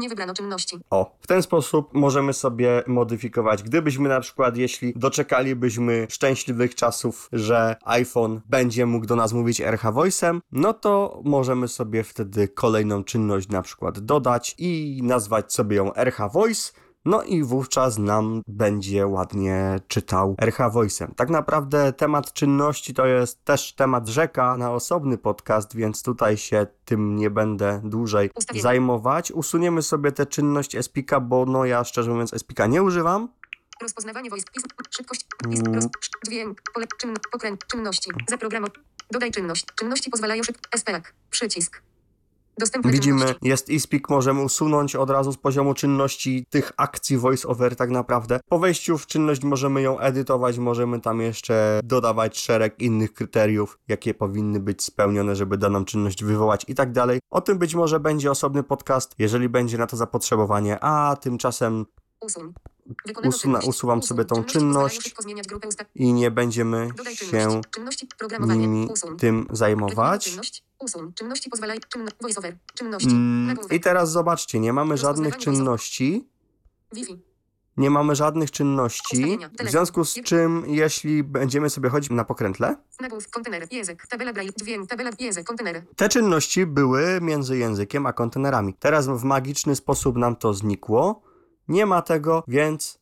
Nie wybrano czynności. O, w ten sposób możemy sobie modyfikować. Gdybyśmy na przykład, jeśli doczekalibyśmy szczęśliwych czasów, że iPhone będzie mógł do nas mówić RH Voice'em, no to możemy sobie wtedy kolejną czynność na przykład dodać i nazwać sobie ją RH Voice. No i wówczas nam będzie ładnie czytał RH Voice'em. Tak naprawdę temat czynności to jest też temat rzeka na osobny podcast, więc tutaj się tym nie będę dłużej zajmować. Usuniemy sobie tę czynność Espika, bo no ja szczerze mówiąc Espika nie używam. Rozpoznawanie. Pism, szybkość. Pism, Mm. roz, dźwięk. Pole. Czyn, pokręt. Czynności. Zaprogramow. Dodaj czynność. Czynności pozwalają szyb. SPAK. Przycisk. Dostępne Widzimy, jest iSpeak, możemy usunąć od razu z poziomu czynności tych akcji voice-over tak naprawdę. Po wejściu w czynność możemy ją edytować, możemy tam jeszcze dodawać szereg innych kryteriów, jakie powinny być spełnione, żeby daną czynność wywołać i tak dalej. O tym być może będzie osobny podcast, jeżeli będzie na to zapotrzebowanie, a tymczasem Usuna- czynność. usuwam Usuń. sobie tą czynność. i nie będziemy się nimi tym zajmować. Usuń. Czynności pozwalają. Voiceover. Czynności. Mm. I teraz zobaczcie, nie mamy żadnych czynności. Wi-Fi. Nie mamy żadnych czynności, w związku z czym, jeśli będziemy sobie chodzić na pokrętle, Nagłów. Kontener. Język. Tabela braille. Dźwięk. Tabela. Język. Kontener. te czynności były między językiem a kontenerami. Teraz w magiczny sposób nam to znikło. Nie ma tego, więc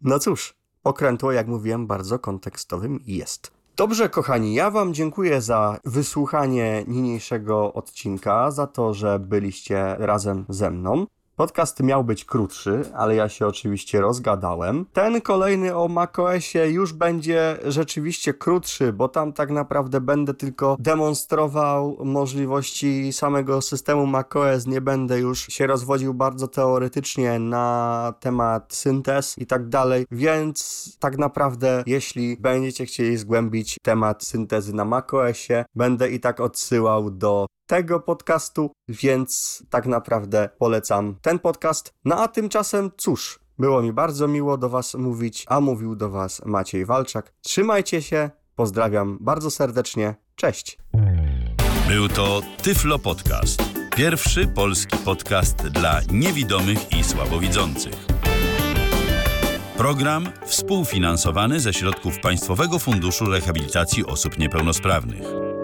no cóż, pokrętło, jak mówiłem, bardzo kontekstowym jest. Dobrze, kochani, ja Wam dziękuję za wysłuchanie niniejszego odcinka, za to, że byliście razem ze mną. Podcast miał być krótszy, ale ja się oczywiście rozgadałem. Ten kolejny o macOSie już będzie rzeczywiście krótszy, bo tam tak naprawdę będę tylko demonstrował możliwości samego systemu macOS. Nie będę już się rozwodził bardzo teoretycznie na temat syntez i tak dalej, więc tak naprawdę jeśli będziecie chcieli zgłębić temat syntezy na macOSie, będę i tak odsyłał do tego podcastu, więc tak naprawdę polecam ten podcast. No a tymczasem cóż, było mi bardzo miło do Was mówić, a mówił do Was Maciej Walczak. Trzymajcie się, pozdrawiam bardzo serdecznie, cześć! Był to Tyflo Podcast. Pierwszy polski podcast dla niewidomych i słabowidzących. Program współfinansowany ze środków Państwowego Funduszu Rehabilitacji Osób Niepełnosprawnych.